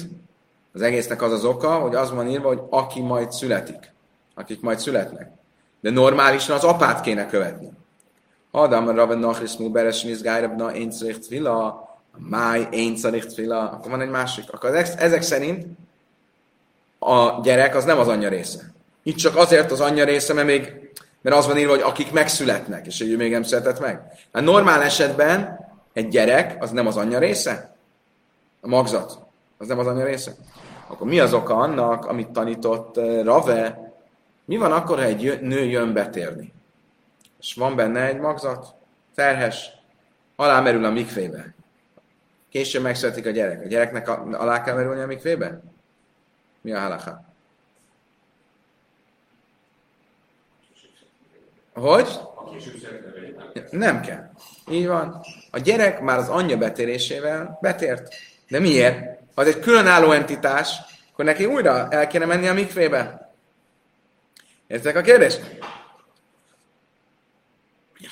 az egésznek az az oka, hogy az van írva, hogy aki majd születik. Akik majd születnek. De normálisan az apát kéne követni. Adam Rabben Nachris Mu Beres Nizgájrab Na Én Szaricht Vila, Máj Én Szaricht Vila, akkor van egy másik. Akkor ezek, szerint a gyerek az nem az anyja része. Itt csak azért az anyja része, mert még mert az van írva, hogy akik megszületnek, és ő még nem született meg. Hát normál esetben egy gyerek az nem az anyja része? A magzat. Az nem az anyja része? Akkor mi az oka annak, amit tanított uh, Rave? Mi van akkor, ha egy nő jön betérni? És van benne egy magzat, terhes, alámerül a mikvébe. Később megszületik a gyerek. A gyereknek alá kell merülni a mikvébe? Mi a halaká? Hogy? Nem kell. Így van. A gyerek már az anyja betérésével betért. De miért? Az egy különálló entitás, akkor neki újra el kéne menni a mikvébe. Értek a kérdést?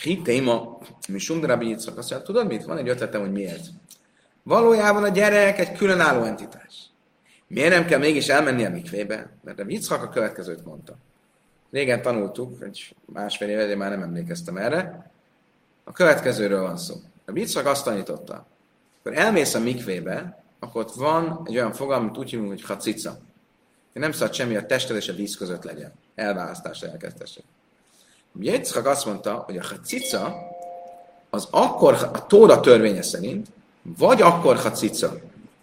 Hittéma, mi Sundrabi Yitzhak azt mondja, tudod mit? Van egy ötletem, hogy miért. Valójában a gyerek egy különálló entitás. Miért nem kell mégis elmenni a mikvébe? Mert a Yitzhak a következőt mondta. Régen tanultuk, egy másfél éve, de már nem emlékeztem erre. A következőről van szó. A Yitzhak azt tanította, akkor elmész a mikvébe, akkor ott van egy olyan fogalom, amit úgy hívunk, hogy hacica. Nem szabad semmi a tested és a víz között legyen. Elválasztásra elkezdtessék. Yitzhak azt mondta, hogy a hacica az akkor, a Tóra törvénye szerint, vagy akkor hacica,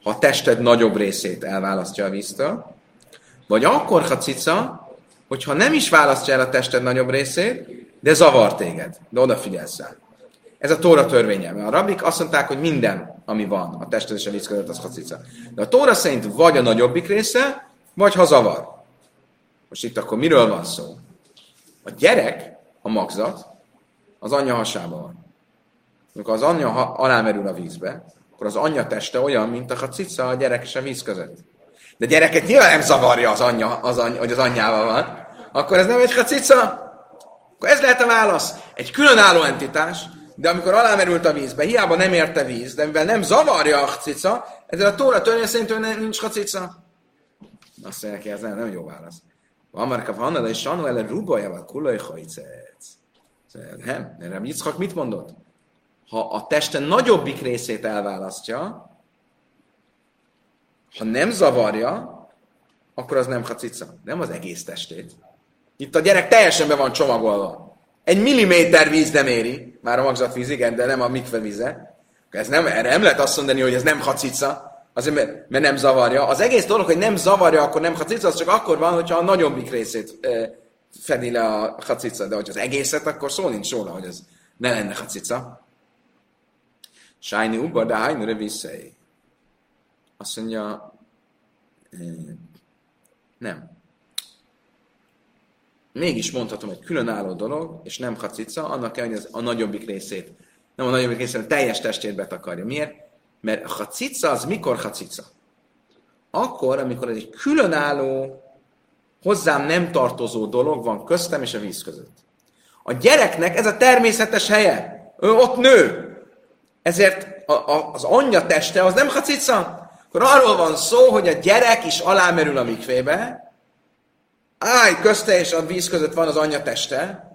ha a tested nagyobb részét elválasztja a víztől, vagy akkor hacica, hogyha nem is választja el a tested nagyobb részét, de zavar téged, de odafigyelsz rá. Ez a Tóra törvénye. A rabik azt mondták, hogy minden, ami van a tested és a víz között, az hacica. De a Tóra szerint vagy a nagyobbik része, vagy ha zavar. Most itt akkor miről van szó? A gyerek, a magzat, az anyja hasában van. Amikor az anyja alámerül a vízbe, akkor az anyja teste olyan, mint a cica a gyerek és a víz között. De gyereket nyilván nem zavarja az anyja, az any, hogy az anyjával van. Akkor ez nem egy cica? Akkor ez lehet a válasz. Egy különálló entitás, de amikor alámerült a vízbe, hiába nem érte víz, de mivel nem zavarja a cica, ezzel a tóra törvény szerint ő ne- nincs cica. Azt mondják, hogy ez nem, nem jó válasz. Van már kap Hanna, de és Sanu ele rubajával kulaj hajcec. Nem, nem, Yitzchak mit mondott? Ha a testen nagyobbik részét elválasztja, ha nem zavarja, akkor az nem hacica. Nem az egész testét. Itt a gyerek teljesen be van csomagolva. Egy milliméter víz nem éri, már a magzatvíz igen, de nem a mikve víze. Ez nem, erre nem lehet azt mondani, hogy ez nem hacica, azért mert, nem zavarja. Az egész dolog, hogy nem zavarja, akkor nem hacica, az csak akkor van, hogyha a nagyobbik részét fedi le a hacica, de hogy az egészet, akkor szó nincs róla, hogy ez ne lenne hacica. Sájni uba, de hányrő visszai. Azt mondja, nem. Mégis mondhatom, hogy különálló dolog, és nem hacica, annak kell, hogy az a nagyobbik részét, nem a nagyobbik részét, a teljes testét betakarja. Miért? Mert a hacica az mikor hacica? Akkor, amikor egy különálló, hozzám nem tartozó dolog van köztem és a víz között. A gyereknek ez a természetes helye. Ő ott nő. Ezért a, a, az anyja teste az nem hacica. Akkor arról van szó, hogy a gyerek is alámerül a mikvébe, állj, közte és a víz között van az anyja teste,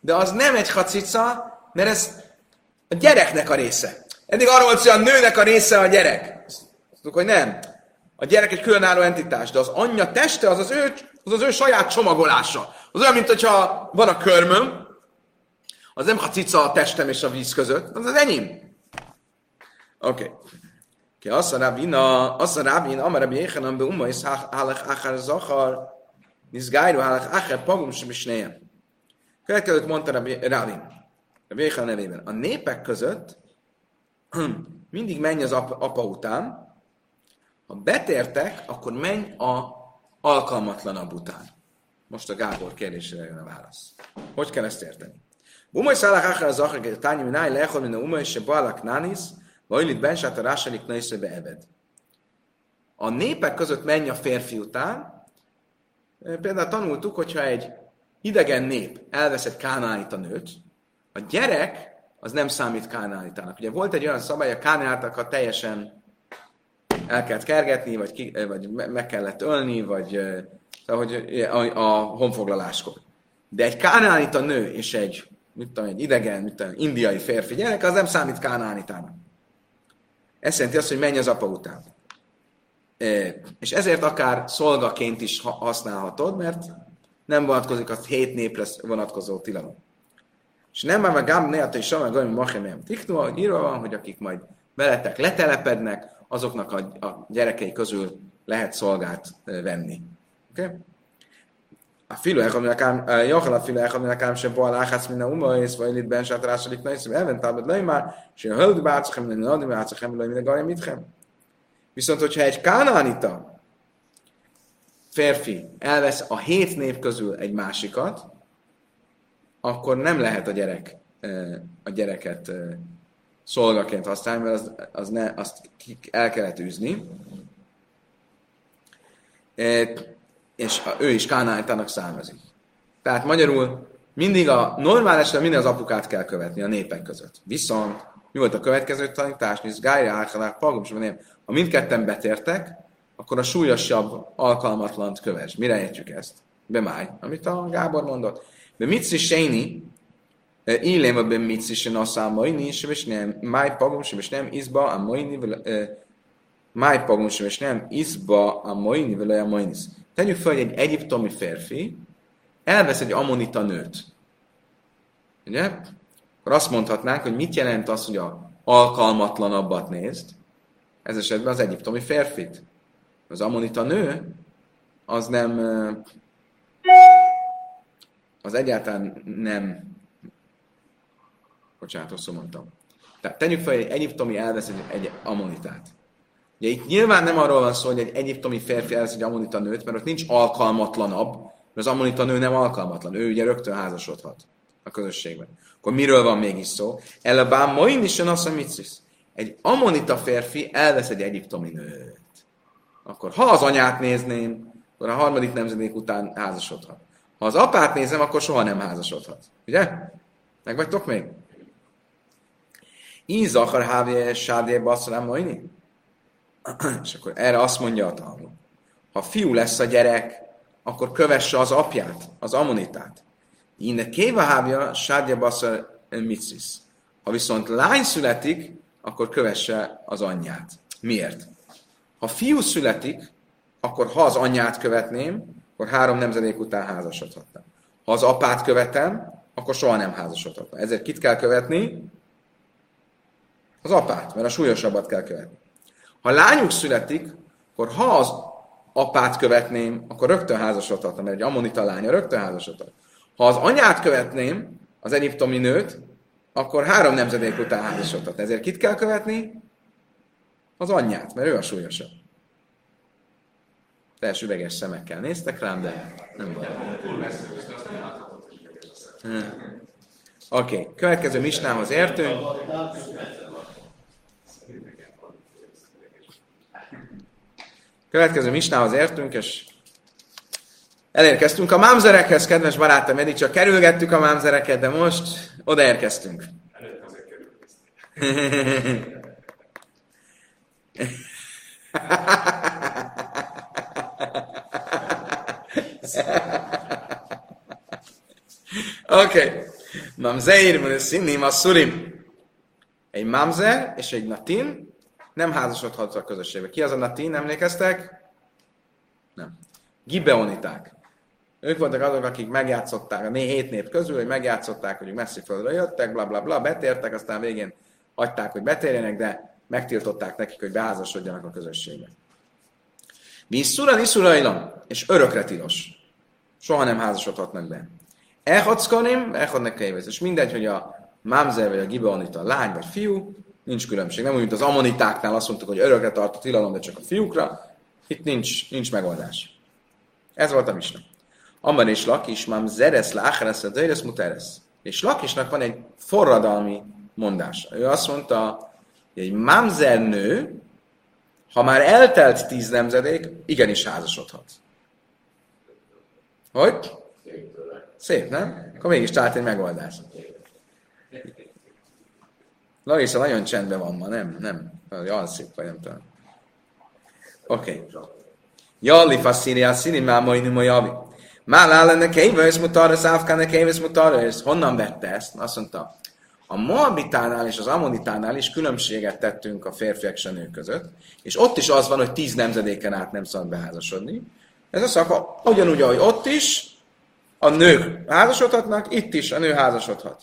de az nem egy hacica, mert ez a gyereknek a része. Eddig arról volt, hogy a nőnek a része a gyerek. Azt mondjuk, hogy nem. A gyerek egy különálló entitás, de az anyja teste az az ő, az, az ő saját csomagolása. Az olyan, mint hogyha van a körmöm, az nem a cica a testem és a víz között, az az enyém. Oké. Okay. Ki azt a rabina, azt a rabina, amara bi éhenem be umma, és hálach achar zachar, nizgájru hálach achar pagum sem is nejem. Következőt mondta Rabbi Rabin, Rabbi nevében. A népek között mindig menj az apa, apa után, ha betértek, akkor menj a alkalmatlanabb után. Most a Gábor kérdésére jön a válasz. Hogy kell ezt érteni? Bumai szálak akar az akar, tányi mináj lehol, mint a umai se balak nánisz, vagy itt bensát a rásalik na is beeved. A népek között menj a férfi után. Például tanultuk, hogyha egy idegen nép elvesz egy kánáit a nőt, a gyerek az nem számít kánáitának. Ugye volt egy olyan szabály, a kánáitakat teljesen el kellett kergetni, vagy, ki, vagy meg kellett ölni, vagy szóval, hogy a, a honfoglaláskor. De egy kánánita nő és egy, mit tudom, egy idegen, mit tudom, indiai férfi gyerek, az nem számít kánánitának. Ez jelenti azt, hogy menj az apa után. És ezért akár szolgaként is használhatod, mert nem vonatkozik a hét népre vonatkozó tilalom. És nem már gám ne is sem, hogy machem tiknu, hogy írva van, hogy akik majd veletek letelepednek, azoknak a, a gyerekei közül lehet szolgát venni. Oké? Okay? A filu echad minakám, jachal a filu echad minakám sem boal áhász minden uma, és vagy itt ben sátrásodik na, és elment tábad lej már, és a hölgy nem adni bácachem, lej minden garja mitchem. Viszont, hogyha egy kánánita férfi elvesz a hét nép közül egy másikat, akkor nem lehet a gyerek a gyereket szolgaként használni, mert az, az ne, azt el kellett űzni. És ő is kánájtának származik. Tehát magyarul mindig a normál esetben minden az apukát kell követni a népek között. Viszont mi volt a következő tanítás? Nézd, Gája, Áchalák, Pagum, ha mindketten betértek, akkor a súlyosabb alkalmatlant kövess. Mire értjük ezt? Bemáj, amit a Gábor mondott. De mit séni, Illém a ben mitzi se naszá majni, és nem máj pagum, és nem izba a majni, máj pagum, és nem izba a majni, vele a majnis. Tegyük fel, hogy egy egyiptomi férfi elvesz egy amonita nőt. Ugye? Akkor azt mondhatnánk, hogy mit jelent az, hogy a alkalmatlanabbat nézd, ez esetben az egyiptomi férfit. Az amonita nő, az nem, az egyáltalán nem Bocsánat, rosszul mondtam. Tehát tegyük fel, hogy egy egyiptomi elvesz egy, egy ammonitát. Ugye itt nyilván nem arról van szó, hogy egy egyiptomi férfi elvesz egy ammonita nőt, mert ott nincs alkalmatlanabb, mert az ammonita nő nem alkalmatlan. Ő ugye rögtön házasodhat a közösségben. Akkor miről van mégis szó? Elabám moin is azt Egy ammonita férfi elvesz egy egyiptomi nőt. Akkor ha az anyát nézném, akkor a harmadik nemzedék után házasodhat. Ha az apát nézem, akkor soha nem házasodhat. Ugye? Meg vagytok még? Íz akar hávje sádé basszalám majni? És akkor erre azt mondja a tanul. Ha fiú lesz a gyerek, akkor kövesse az apját, az ammonitát. Innen kéva hávja sádje basszal mitzisz. Ha viszont lány születik, akkor kövesse az anyját. Miért? Ha fiú születik, akkor ha az anyját követném, akkor három nemzedék után házasodhatnám. Ha az apát követem, akkor soha nem házasodhatna. Ezért kit kell követni? Az apát, mert a súlyosabbat kell követni. Ha lányuk születik, akkor ha az apát követném, akkor rögtön házasodhatna, mert egy ammonita lánya rögtön házasodhat. Ha az anyát követném, az egyiptomi nőt, akkor három nemzedék után házasodhat. Ezért kit kell követni? Az anyját, mert ő a súlyosabb. Teljes üveges szemekkel néztek rám, de nem baj. Oké, okay. következő misnához értünk. Következő misnához értünk, és elérkeztünk a mámzerekhez, kedves barátom, eddig csak kerülgettük a mámzereket, de most odaérkeztünk. Oké. Okay. Mamzeir, színni, szurim. Egy mamzer és egy natin nem házasodhat a közösségbe. Ki az a Natin, emlékeztek? Nem. Gibeoniták. Ők voltak azok, akik megjátszották a hét nép közül, hogy megjátszották, hogy messzi földre jöttek, bla bla bla, betértek, aztán végén hagyták, hogy betérjenek, de megtiltották nekik, hogy beházasodjanak a közösségbe. Visszura, iszurajlam, és örökre tilos. Soha nem házasodhatnak be. Ehadszkanim, ehadnek És mindegy, hogy a mámzer vagy a gibeonita lány vagy fiú, nincs különbség. Nem úgy, mint az ammonitáknál azt mondtuk, hogy örökre tart a tilalom, de csak a fiúkra. Itt nincs, nincs megoldás. Ez volt a misna. Amar és Lakis, mám zeres lácheres, a döjres muteres. És Lakisnak van egy forradalmi mondása. Ő azt mondta, hogy egy mamzer nő, ha már eltelt tíz nemzedék, igenis házasodhat. Hogy? Szép, nem? Akkor mégis talált egy megoldás. Larissa nagyon csendben van ma, nem? Nem. Alszik, vagy nem tudom. Oké. Okay. Jalli faszíri a színi javi. Már állene kévősz mutára, szávkáne kévősz mutára, és honnan vette ezt? Azt mondta, a Moabitánál és az Ammonitánál is különbséget tettünk a férfiak és a nők között, és ott is az van, hogy tíz nemzedéken át nem szabad beházasodni. Ez a szaka ugyanúgy, ahogy ott is, a nők házasodhatnak, itt is a nő házasodhat.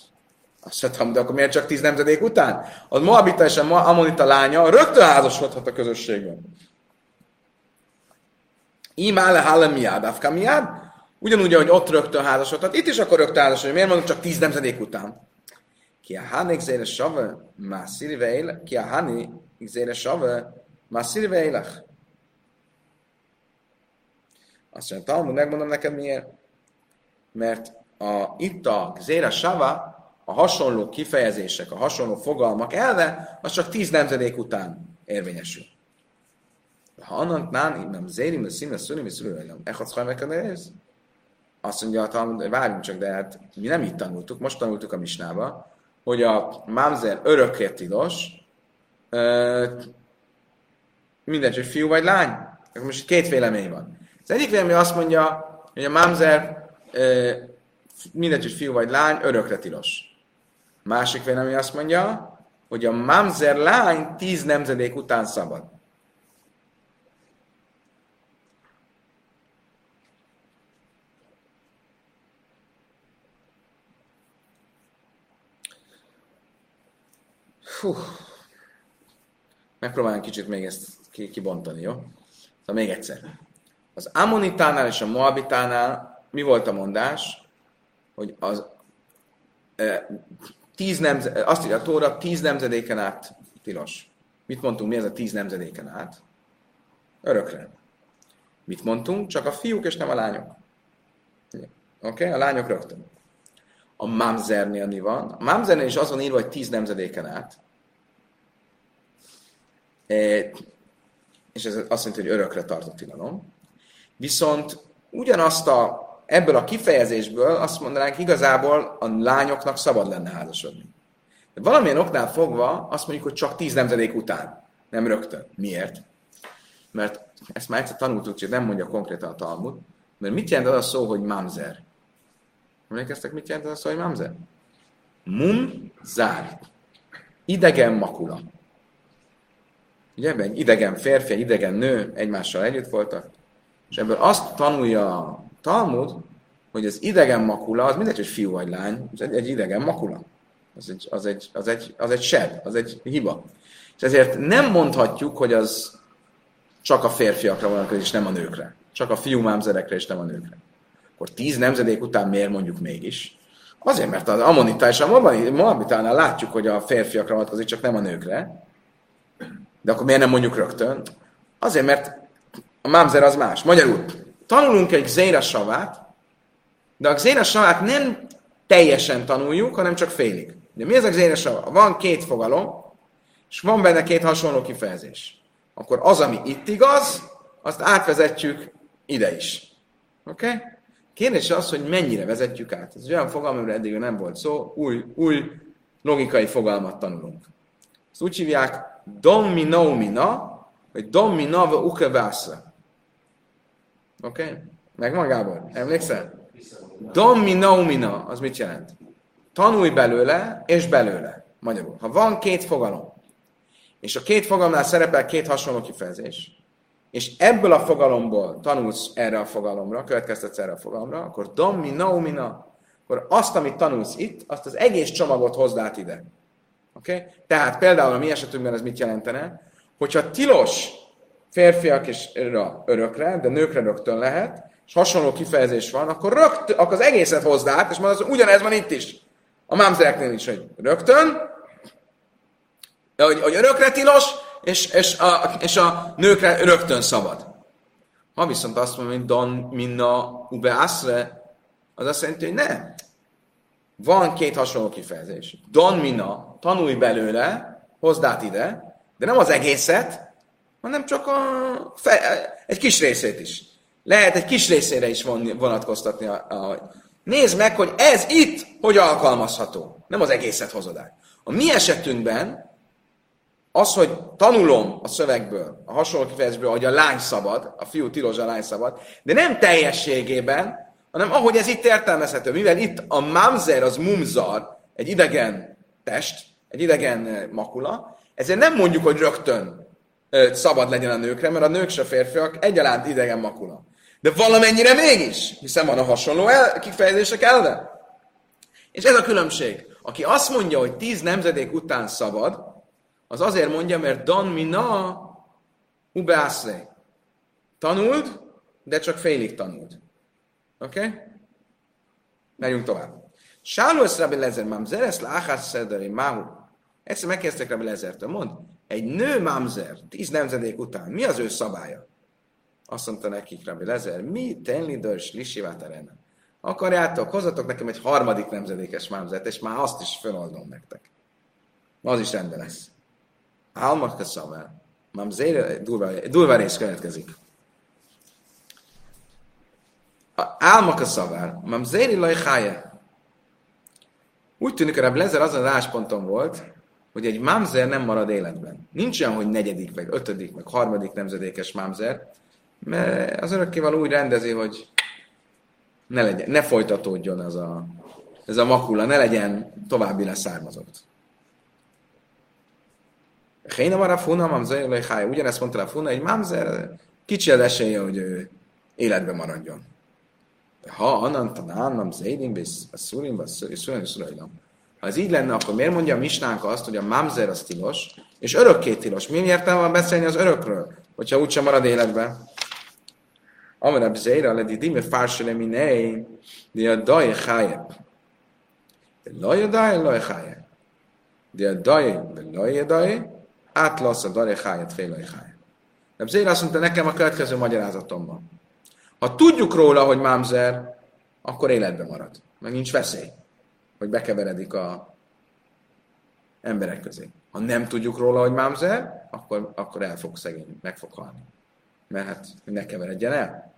Azt mondtam, de akkor miért csak tíz nemzedék után? A Moabita és a Ammonita lánya rögtön házasodhat a közösségben. Imále hallem miád, afka miád, ugyanúgy, ahogy ott rögtön házasodhat, itt is akkor rögtön házasodhat. Miért mondom csak tíz nemzedék után? Ki a hanik zére save, másziri veile, ki a hani zére save, másziri veilech. Azt mondja, Talmud, megmondom neked miért. Mert a, itt a Zéra Sava, a hasonló kifejezések, a hasonló fogalmak elve, az csak tíz nemzedék után érvényesül. Ha annak nán, nem zérim, de színe, szülim, és szülőlem. Echadsz ez? Azt mondja a Talmud, várjunk csak, de hát mi nem így tanultuk, most tanultuk a misnába, hogy a mamzer örökké tilos, mindegy, hogy fiú vagy lány. Akkor most két vélemény van. Az egyik vélemény azt mondja, hogy a mamzer mindegy, hogy fiú vagy lány, örökre tilos. Másik vélemény azt mondja, hogy a mamzer lány tíz nemzedék után szabad. Fú. Megpróbálom kicsit még ezt kibontani, jó? Szóval még egyszer. Az Ammonitánál és a Moabitánál mi volt a mondás? Hogy az tíz nemze, azt írja a Tóra, tíz nemzedéken át tilos. Mit mondtunk, mi ez a tíz nemzedéken át? Örökre. Mit mondtunk? Csak a fiúk és nem a lányok. Oké? Okay? A lányok rögtön. A mamzernél mi van? A mamzernél is azon írva, hogy tíz nemzedéken át. És ez azt jelenti, hogy örökre tartott tilalom. Viszont ugyanazt a, ebből a kifejezésből azt mondanánk, igazából a lányoknak szabad lenne házasodni. De valamilyen oknál fogva azt mondjuk, hogy csak tíz nemzedék után, nem rögtön. Miért? Mert ezt már egyszer tanultuk, hogy nem mondja konkrétan a Talmud, mert mit jelent az a szó, hogy mamzer? Emlékeztek, mit jelent az a szó, hogy mamzer? Mum zár. Idegen makula. Ugye, egy idegen férfi, egy idegen nő egymással együtt voltak, és ebből azt tanulja a Talmud, hogy az idegen makula, az mindegy, hogy fiú vagy lány, az egy, egy idegen makula. Az egy, az, egy, az, egy, az egy seb, az egy hiba. És ezért nem mondhatjuk, hogy az csak a férfiakra vonatkozik, és nem a nőkre. Csak a fiú mámzerekre, és nem a nőkre. Akkor tíz nemzedék után miért mondjuk mégis? Azért, mert az Ammonita és a Moabitánál látjuk, hogy a férfiakra vonatkozik, csak nem a nőkre. De akkor miért nem mondjuk rögtön? Azért, mert a mámzer az más. Magyarul, tanulunk egy zéra savát, de a zéra savát nem teljesen tanuljuk, hanem csak félig. De mi ez a zéra sava? Van két fogalom, és van benne két hasonló kifejezés. Akkor az, ami itt igaz, azt átvezetjük ide is. Oké? Okay? Kérdés az, hogy mennyire vezetjük át. Ez olyan fogalom, amiről eddig nem volt szó, új, új logikai fogalmat tanulunk. Ezt úgy hívják dominomina, vagy dominava ukevásza. Oké? Okay? Megvan, Gábor? Emlékszel? Dominomina, az mit jelent? Tanulj belőle, és belőle. Magyarul. Ha van két fogalom, és a két fogalomnál szerepel két hasonló kifejezés, és ebből a fogalomból tanulsz erre a fogalomra, következtetsz erre a fogalomra, akkor dommi, naumina, akkor azt, amit tanulsz itt, azt az egész csomagot hozd át ide. Okay? Tehát például a mi esetünkben ez mit jelentene? Hogyha tilos férfiak és örökre, de nőkre rögtön lehet, és hasonló kifejezés van, akkor, rögtön, akkor az egészet hozd át, és mondod, ugyanez van itt is. A mámzereknél is, hogy rögtön, hogy, hogy örökre tilos, és, és, a, és a nőkre rögtön szabad. Ha viszont azt mondom, hogy don minna ube asre, az azt jelenti, hogy nem. Van két hasonló kifejezés. Don minna, tanulj belőle, hozd át ide, de nem az egészet, hanem csak a fe, egy kis részét is. Lehet egy kis részére is vonatkoztatni. A, a, nézd meg, hogy ez itt hogy alkalmazható. Nem az egészet hozod át. A mi esetünkben az, hogy tanulom a szövegből, a hasonló kifejezésből, hogy a lány szabad, a fiú tilos, a lány szabad, de nem teljességében, hanem ahogy ez itt értelmezhető. Mivel itt a mamzer, az mumzar, egy idegen test, egy idegen makula, ezért nem mondjuk, hogy rögtön szabad legyen a nőkre, mert a nők se férfiak egyaránt idegen makula. De valamennyire mégis, hiszen van a hasonló el, kifejezések ellen. És ez a különbség. Aki azt mondja, hogy tíz nemzedék után szabad, az azért mondja, mert Don Mina Ubeászre. Tanult, de csak félig tanult. Oké? Okay? Megyünk tovább. Sálusz Rabbi Lezer, mamzer, ezt láhás szederi, máhu. Egyszer megkezdtek Rabbi Lezertől, mond, egy nő mamzer, tíz nemzedék után, mi az ő szabálya? Azt mondta nekik Rabbi Lezer, mi tenli dörs lisivát Akarjátok, hozzatok nekem egy harmadik nemzedékes mámzert, és már azt is feloldom nektek. Az is rendben lesz. Álmak szamel. Mamzére, durva, durva rész következik. Álmak a szavár. Mamzéri lajhája. Úgy tűnik, hogy a Blazer azon az állásponton volt, hogy egy mamzer nem marad életben. Nincs olyan, hogy negyedik, meg ötödik, meg harmadik nemzedékes mamzer, mert az örökkéval úgy rendezi, hogy ne, legyen, ne folytatódjon ez a, ez a makula, ne legyen további leszármazott. Héna van a funa, mamzer, ugyanezt mondta a funa, egy mamzer, kicsi az esélye, hogy ő életben maradjon. Ha annan tanán, mamzédim, a szurim, a Ha ez így lenne, akkor miért mondja a misnánk azt, hogy a mamzer az tilos, és örökké tilos? Mi értelme van beszélni az örökről, hogyha úgysem marad életben? Amarab Zéra, ledi dime fársele minei, de a daj cháje. De laj a daj, laj cháje. De a daj, de laj a daj, átlasz a daj cháje, fél laj cháje. Reb Zéra azt mondta nekem a következő magyarázatomban. Ha tudjuk róla, hogy mámzer, akkor életben marad. Meg nincs veszély, hogy bekeveredik a emberek közé. Ha nem tudjuk róla, hogy mámzer, akkor, akkor el fog szegény, meg fog halni mert hát ne keveredjen el.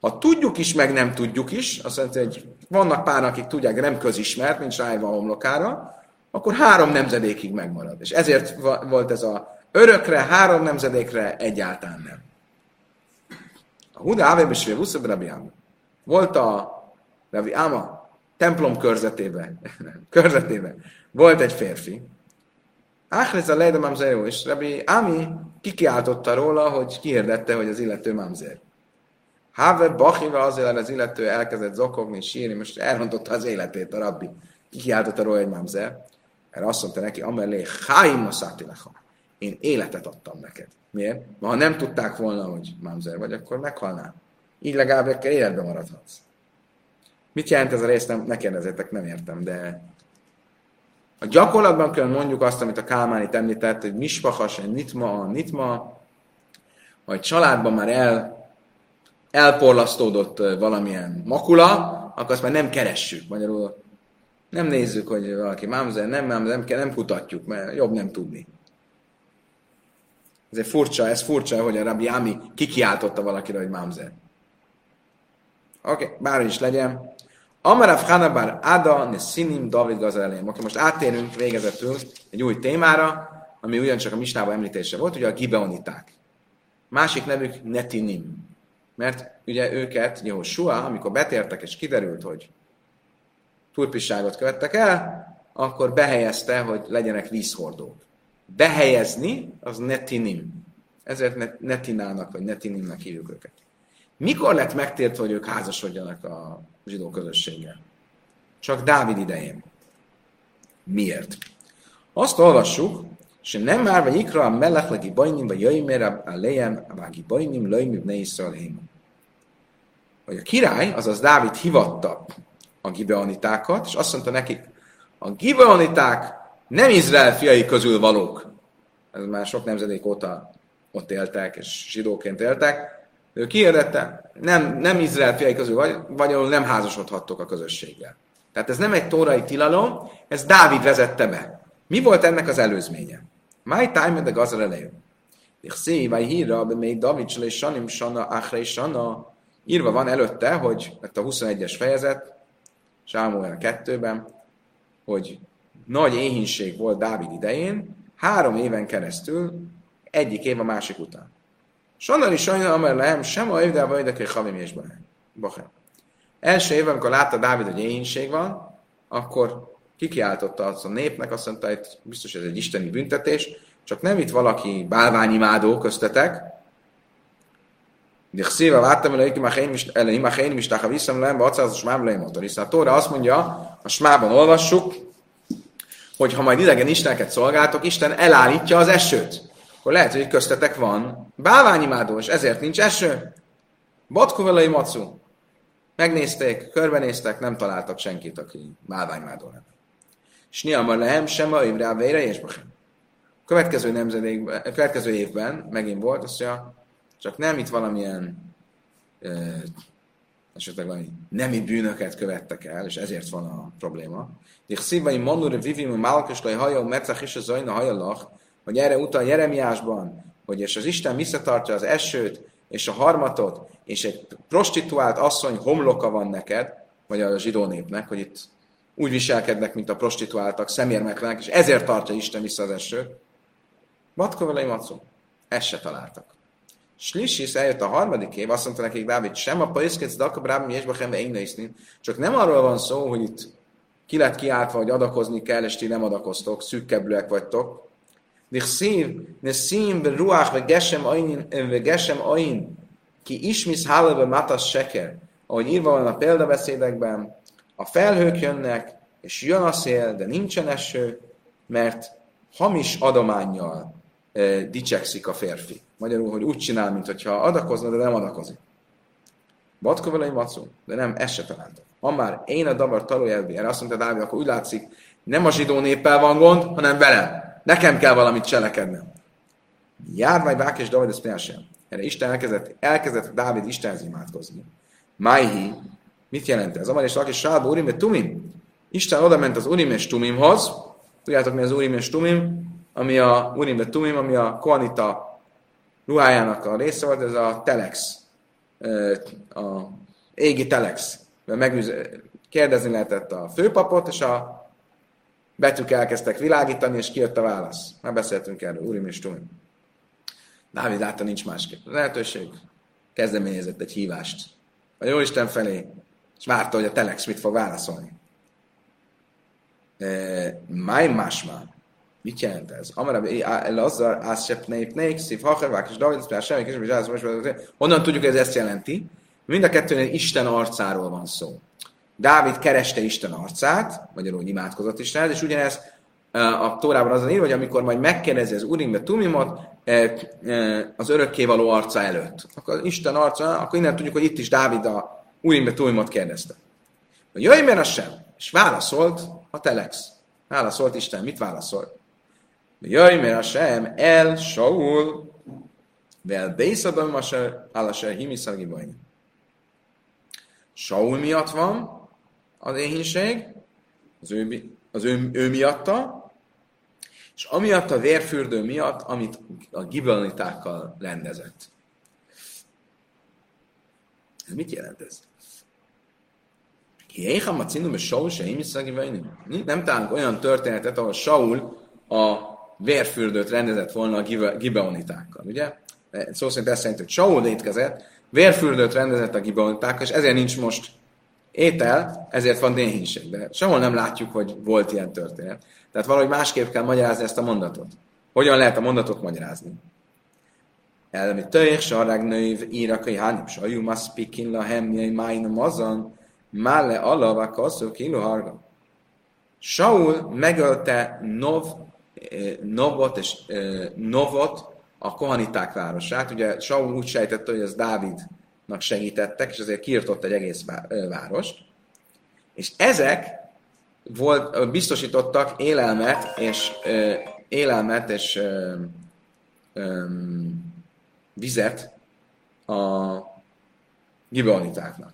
Ha tudjuk is, meg nem tudjuk is, azt jelenti, hogy vannak pár, akik tudják, nem közismert, nincs rájva a homlokára, akkor három nemzedékig megmarad. És ezért volt ez a örökre, három nemzedékre egyáltalán nem. A Huda és Vuszab Rabbi Volt a Rabbi Áma templom körzetében, körzetében volt egy férfi, Áhrez a Leida Mamzeró, és Rabbi Ami kikiáltotta róla, hogy kihirdette, hogy az illető Mamzer. Have Bachiva azért az illető elkezdett zokogni, sírni, most elrontotta az életét a rabbi. Kikiáltotta róla egy Mamzer. Erre azt mondta neki, amellé Chaim Masatilecha. Én életet adtam neked. Miért? Ha nem tudták volna, hogy Mamzer vagy, akkor meghalnál. Így legalább életben maradhatsz. Mit jelent ez a rész? Nem, ne kérdezzétek, nem értem, de a gyakorlatban kell mondjuk azt, amit a Kálmán itt említett, hogy mispachas, egy nitma, a nitma, ha egy családban már el, elporlasztódott valamilyen makula, akkor azt már nem keressük. Magyarul nem nézzük, hogy valaki mámzer, nem, nem, nem, nem kutatjuk, mert jobb nem tudni. Ez egy furcsa, ez furcsa, hogy a Rabbi Ami kikiáltotta valakire, hogy mámzer. Oké, okay, bárhogy is legyen, Amarav Hanabar Ada ne Sinim David Gazelém. Oké, most áttérünk végezetül egy új témára, ami ugyancsak a misnában említése volt, ugye a gibeoniták. Másik nevük Netinim. Mert ugye őket Jehoshua, amikor betértek és kiderült, hogy turpisságot követtek el, akkor behelyezte, hogy legyenek vízhordók. Behelyezni, az netinim. Ezért net- netinának, vagy netinimnek hívjuk őket. Mikor lett megtértve, hogy ők házasodjanak a zsidó közösséggel? Csak Dávid idején. Miért? Azt olvassuk, és nem már vagy ikra a mellechlegi bajnim, vagy jöjjmér a lejem, a vági bajnim, löjmű ne Hogy a király, azaz Dávid hivatta a gibeonitákat, és azt mondta nekik, a gibeoniták nem Izrael fiai közül valók. Ez már sok nemzedék óta ott éltek, és zsidóként éltek. Ő kihirdette, nem, nem Izrael fiai közül vagy, vagy nem házasodhattok a közösséggel. Tehát ez nem egy tórai tilalom, ez Dávid vezette be. Mi volt ennek az előzménye? My time de gazar elején. Ich vagy hírra, még David és Sanim Sana, Achre Sana, írva van előtte, hogy a 21-es fejezet, Sámuel 2-ben, hogy nagy éhínség volt Dávid idején, három éven keresztül, egyik év a másik után. Sanari sajna, amely lehem, sem a évdel vagy de havim és Bachem. Első évben, amikor látta Dávid, hogy éhínség van, akkor kikiáltotta azt a népnek, azt mondta, hogy biztos ez egy isteni büntetés, csak nem itt valaki bálványimádó köztetek, de szíve vártam, hogy imachénim is táha visszam le, bacáz a smám leimotor. Hiszen a Tóra azt mondja, a smában olvassuk, hogy ha majd idegen isteneket szolgáltok, Isten elállítja az esőt. Akkor lehet, hogy köztetek van bálványimádó, és ezért nincs eső. Batkovelai macu. Megnézték, körbenéztek, nem találtak senkit, aki bálványmádó lenne. És niamar lehem sem a a vére és Következő nemzedékben, következő évben megint volt, azt mondja, csak nem itt valamilyen esetleg valami nemi bűnöket követtek el, és ezért van a probléma. Szívai manure vivim málkos lej hajó metszach is a zajna hajalach, hogy erre utal Jeremiásban, hogy és az Isten visszatartja az esőt, és a harmatot, és egy prostituált asszony homloka van neked, vagy a zsidó népnek, hogy itt úgy viselkednek, mint a prostituáltak, szemérmetlenek, és ezért tartja Isten vissza az esőt. Matkovelei macu. Ezt se találtak. Slisis eljött a harmadik év, azt mondta nekik Dávid, sem a paiszkec dakabrám és bachem Csak nem arról van szó, hogy itt ki lett kiáltva, hogy adakozni kell, és ti nem adakoztok, szűkkebbülek vagytok. Nichszív, neszív, ruach, ve gesem ain, ve gesem ain, ki ismis hálebe matas seker. Ahogy írva van a példabeszédekben, a felhők jönnek, és jön a szél, de nincsen eső, mert hamis adományjal dicsekszik a férfi. Magyarul, hogy úgy csinál, mintha adakozna, de nem adakozik. Batkovelei macu, de nem, ezt se találtak. Ha már én a davar talójelvi, erre azt mondta Dávid, akkor úgy látszik, nem a zsidó néppel van gond, hanem velem. Nekem kell valamit cselekednem. Járvány, Vák és David, ez sem. Erre Isten elkezdett, elkezdett Dávid Istenhez imádkozni. Májhi, mit jelent ez? Amar és Laki Sálba Urim Tumim. Isten oda ment az Urim és Tumimhoz. Tudjátok mi az Urim és Tumim? Ami a Urim Tumim, ami a Koanita ruhájának a része volt, ez a telex. A égi telex. Megüz... Kérdezni lehetett a főpapot, és a betűk elkezdtek világítani, és kijött a válasz. Már beszéltünk erről, Urim és Tumim. Dávid látta, nincs másképp. Lehetőség. Kezdeményezett egy hívást. A jó Isten felé, és várta, hogy a Telex mit fog válaszolni. Máj másma. Mit jelent ez? Amara Lazar, Ászsep Neip Neik, Szív Hachervák és David, és semmi kis, és Honnan tudjuk, hogy ez ezt jelenti? Mind a kettőnél Isten arcáról van szó. Dávid kereste Isten arcát, magyarul imádkozott Istenhez, és ugyanez a Tórában az a írva, hogy amikor majd megkérdezi az Urimbe Tumimot az örökkévaló arca előtt, akkor Isten arca, akkor innen tudjuk, hogy itt is Dávid a Urimbe Tumimot kérdezte. Jöjj, mert az sem. És válaszolt a Telex. Válaszolt Isten. Mit válaszolt? Jöjj, mert az sem. El, Saul, vel Bészabam, Alaser, Himiszagi Saul miatt van, az éhínség, az ő, az ő, ő miatta, és amiatt a vérfürdő miatt, amit a gibelonitákkal rendezett. Ez mit jelent ez? Jéham a cindum és Saul se Nem találunk olyan történetet, ahol Saul a vérfürdőt rendezett volna a gibeonitákkal, ugye? Szó szerint ezt szerint, hogy Saul étkezett, vérfürdőt rendezett a gibeonitákkal, és ezért nincs most étel, ezért van déhínség. De sehol nem látjuk, hogy volt ilyen történet. Tehát valahogy másképp kell magyarázni ezt a mondatot. Hogyan lehet a mondatot magyarázni? Elmi töjjek sarrág nőv írakai hánim sajú maszpikin lahem jaj májna mazan mále alava kaszó kilo harga. Saul megölte Nov, Novot és Novot, a kohaniták városát. Ugye Saul úgy sejtette, hogy ez Dávidnak segítettek, és ezért kiirtott egy egész várost. És ezek volt, biztosítottak élelmet és, élelmet és vizet a gibeonitáknak.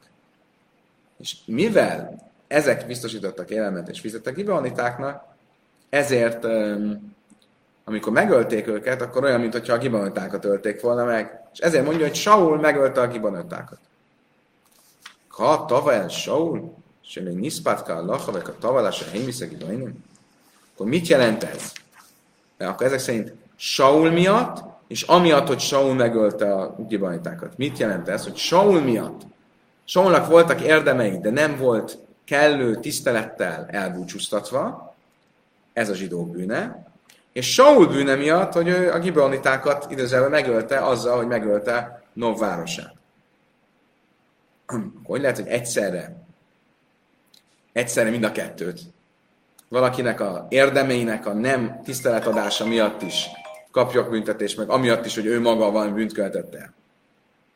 És mivel ezek biztosítottak élelmet és vizet a gibeonitáknak, ezért amikor megölték őket, akkor olyan, mintha a gibeonitákat ölték volna meg. És ezért mondja, hogy Saul megölte a gibeonitákat. Ha tavaly Saul, és még niszpátka a lachavek a tavalás a hényviszegi akkor mit jelent ez? Mert akkor ezek szerint Saul miatt, és amiatt, hogy Saul megölte a gibanitákat. Mit jelent ez? Hogy Saul miatt, Saulnak voltak érdemei, de nem volt kellő tisztelettel elbúcsúztatva, ez a zsidók bűne, és Saul bűne miatt, hogy ő a gibeonitákat időzőben megölte azzal, hogy megölte Nov városát. Hogy lehet, hogy egyszerre, egyszerre mind a kettőt, valakinek a érdemeinek a nem tiszteletadása miatt is kapjak büntetést, meg amiatt is, hogy ő maga van bűnt el.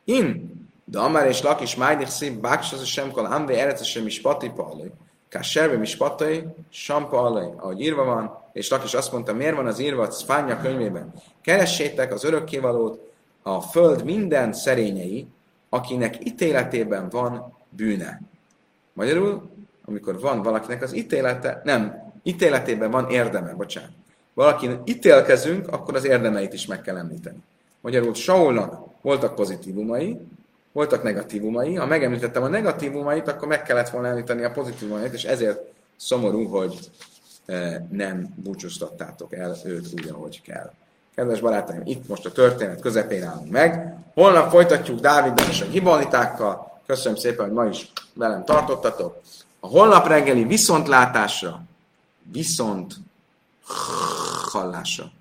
In, de amár és lak is májdik szép báks, az sem kal amvé eretce sem is pati palai, kásserbe is patai, sampa alai, ahogy írva van, és lak is azt mondta, miért van az írva a Szfánya könyvében. Keressétek az örökkévalót, a föld minden szerényei, akinek ítéletében van bűne. Magyarul, amikor van valakinek az ítélete, nem, ítéletében van érdeme, bocsánat valakin ítélkezünk, akkor az érdemeit is meg kell említeni. Magyarul Saulnak voltak pozitívumai, voltak negatívumai. Ha megemlítettem a negatívumait, akkor meg kellett volna említeni a pozitívumait, és ezért szomorú, hogy e, nem búcsúztattátok el őt úgy, ahogy kell. Kedves barátaim, itt most a történet közepén állunk meg. Holnap folytatjuk Dáviddal és a gibonitákkal. Köszönöm szépen, hogy ma is velem tartottatok. A holnap reggeli viszontlátásra, viszont hallásra.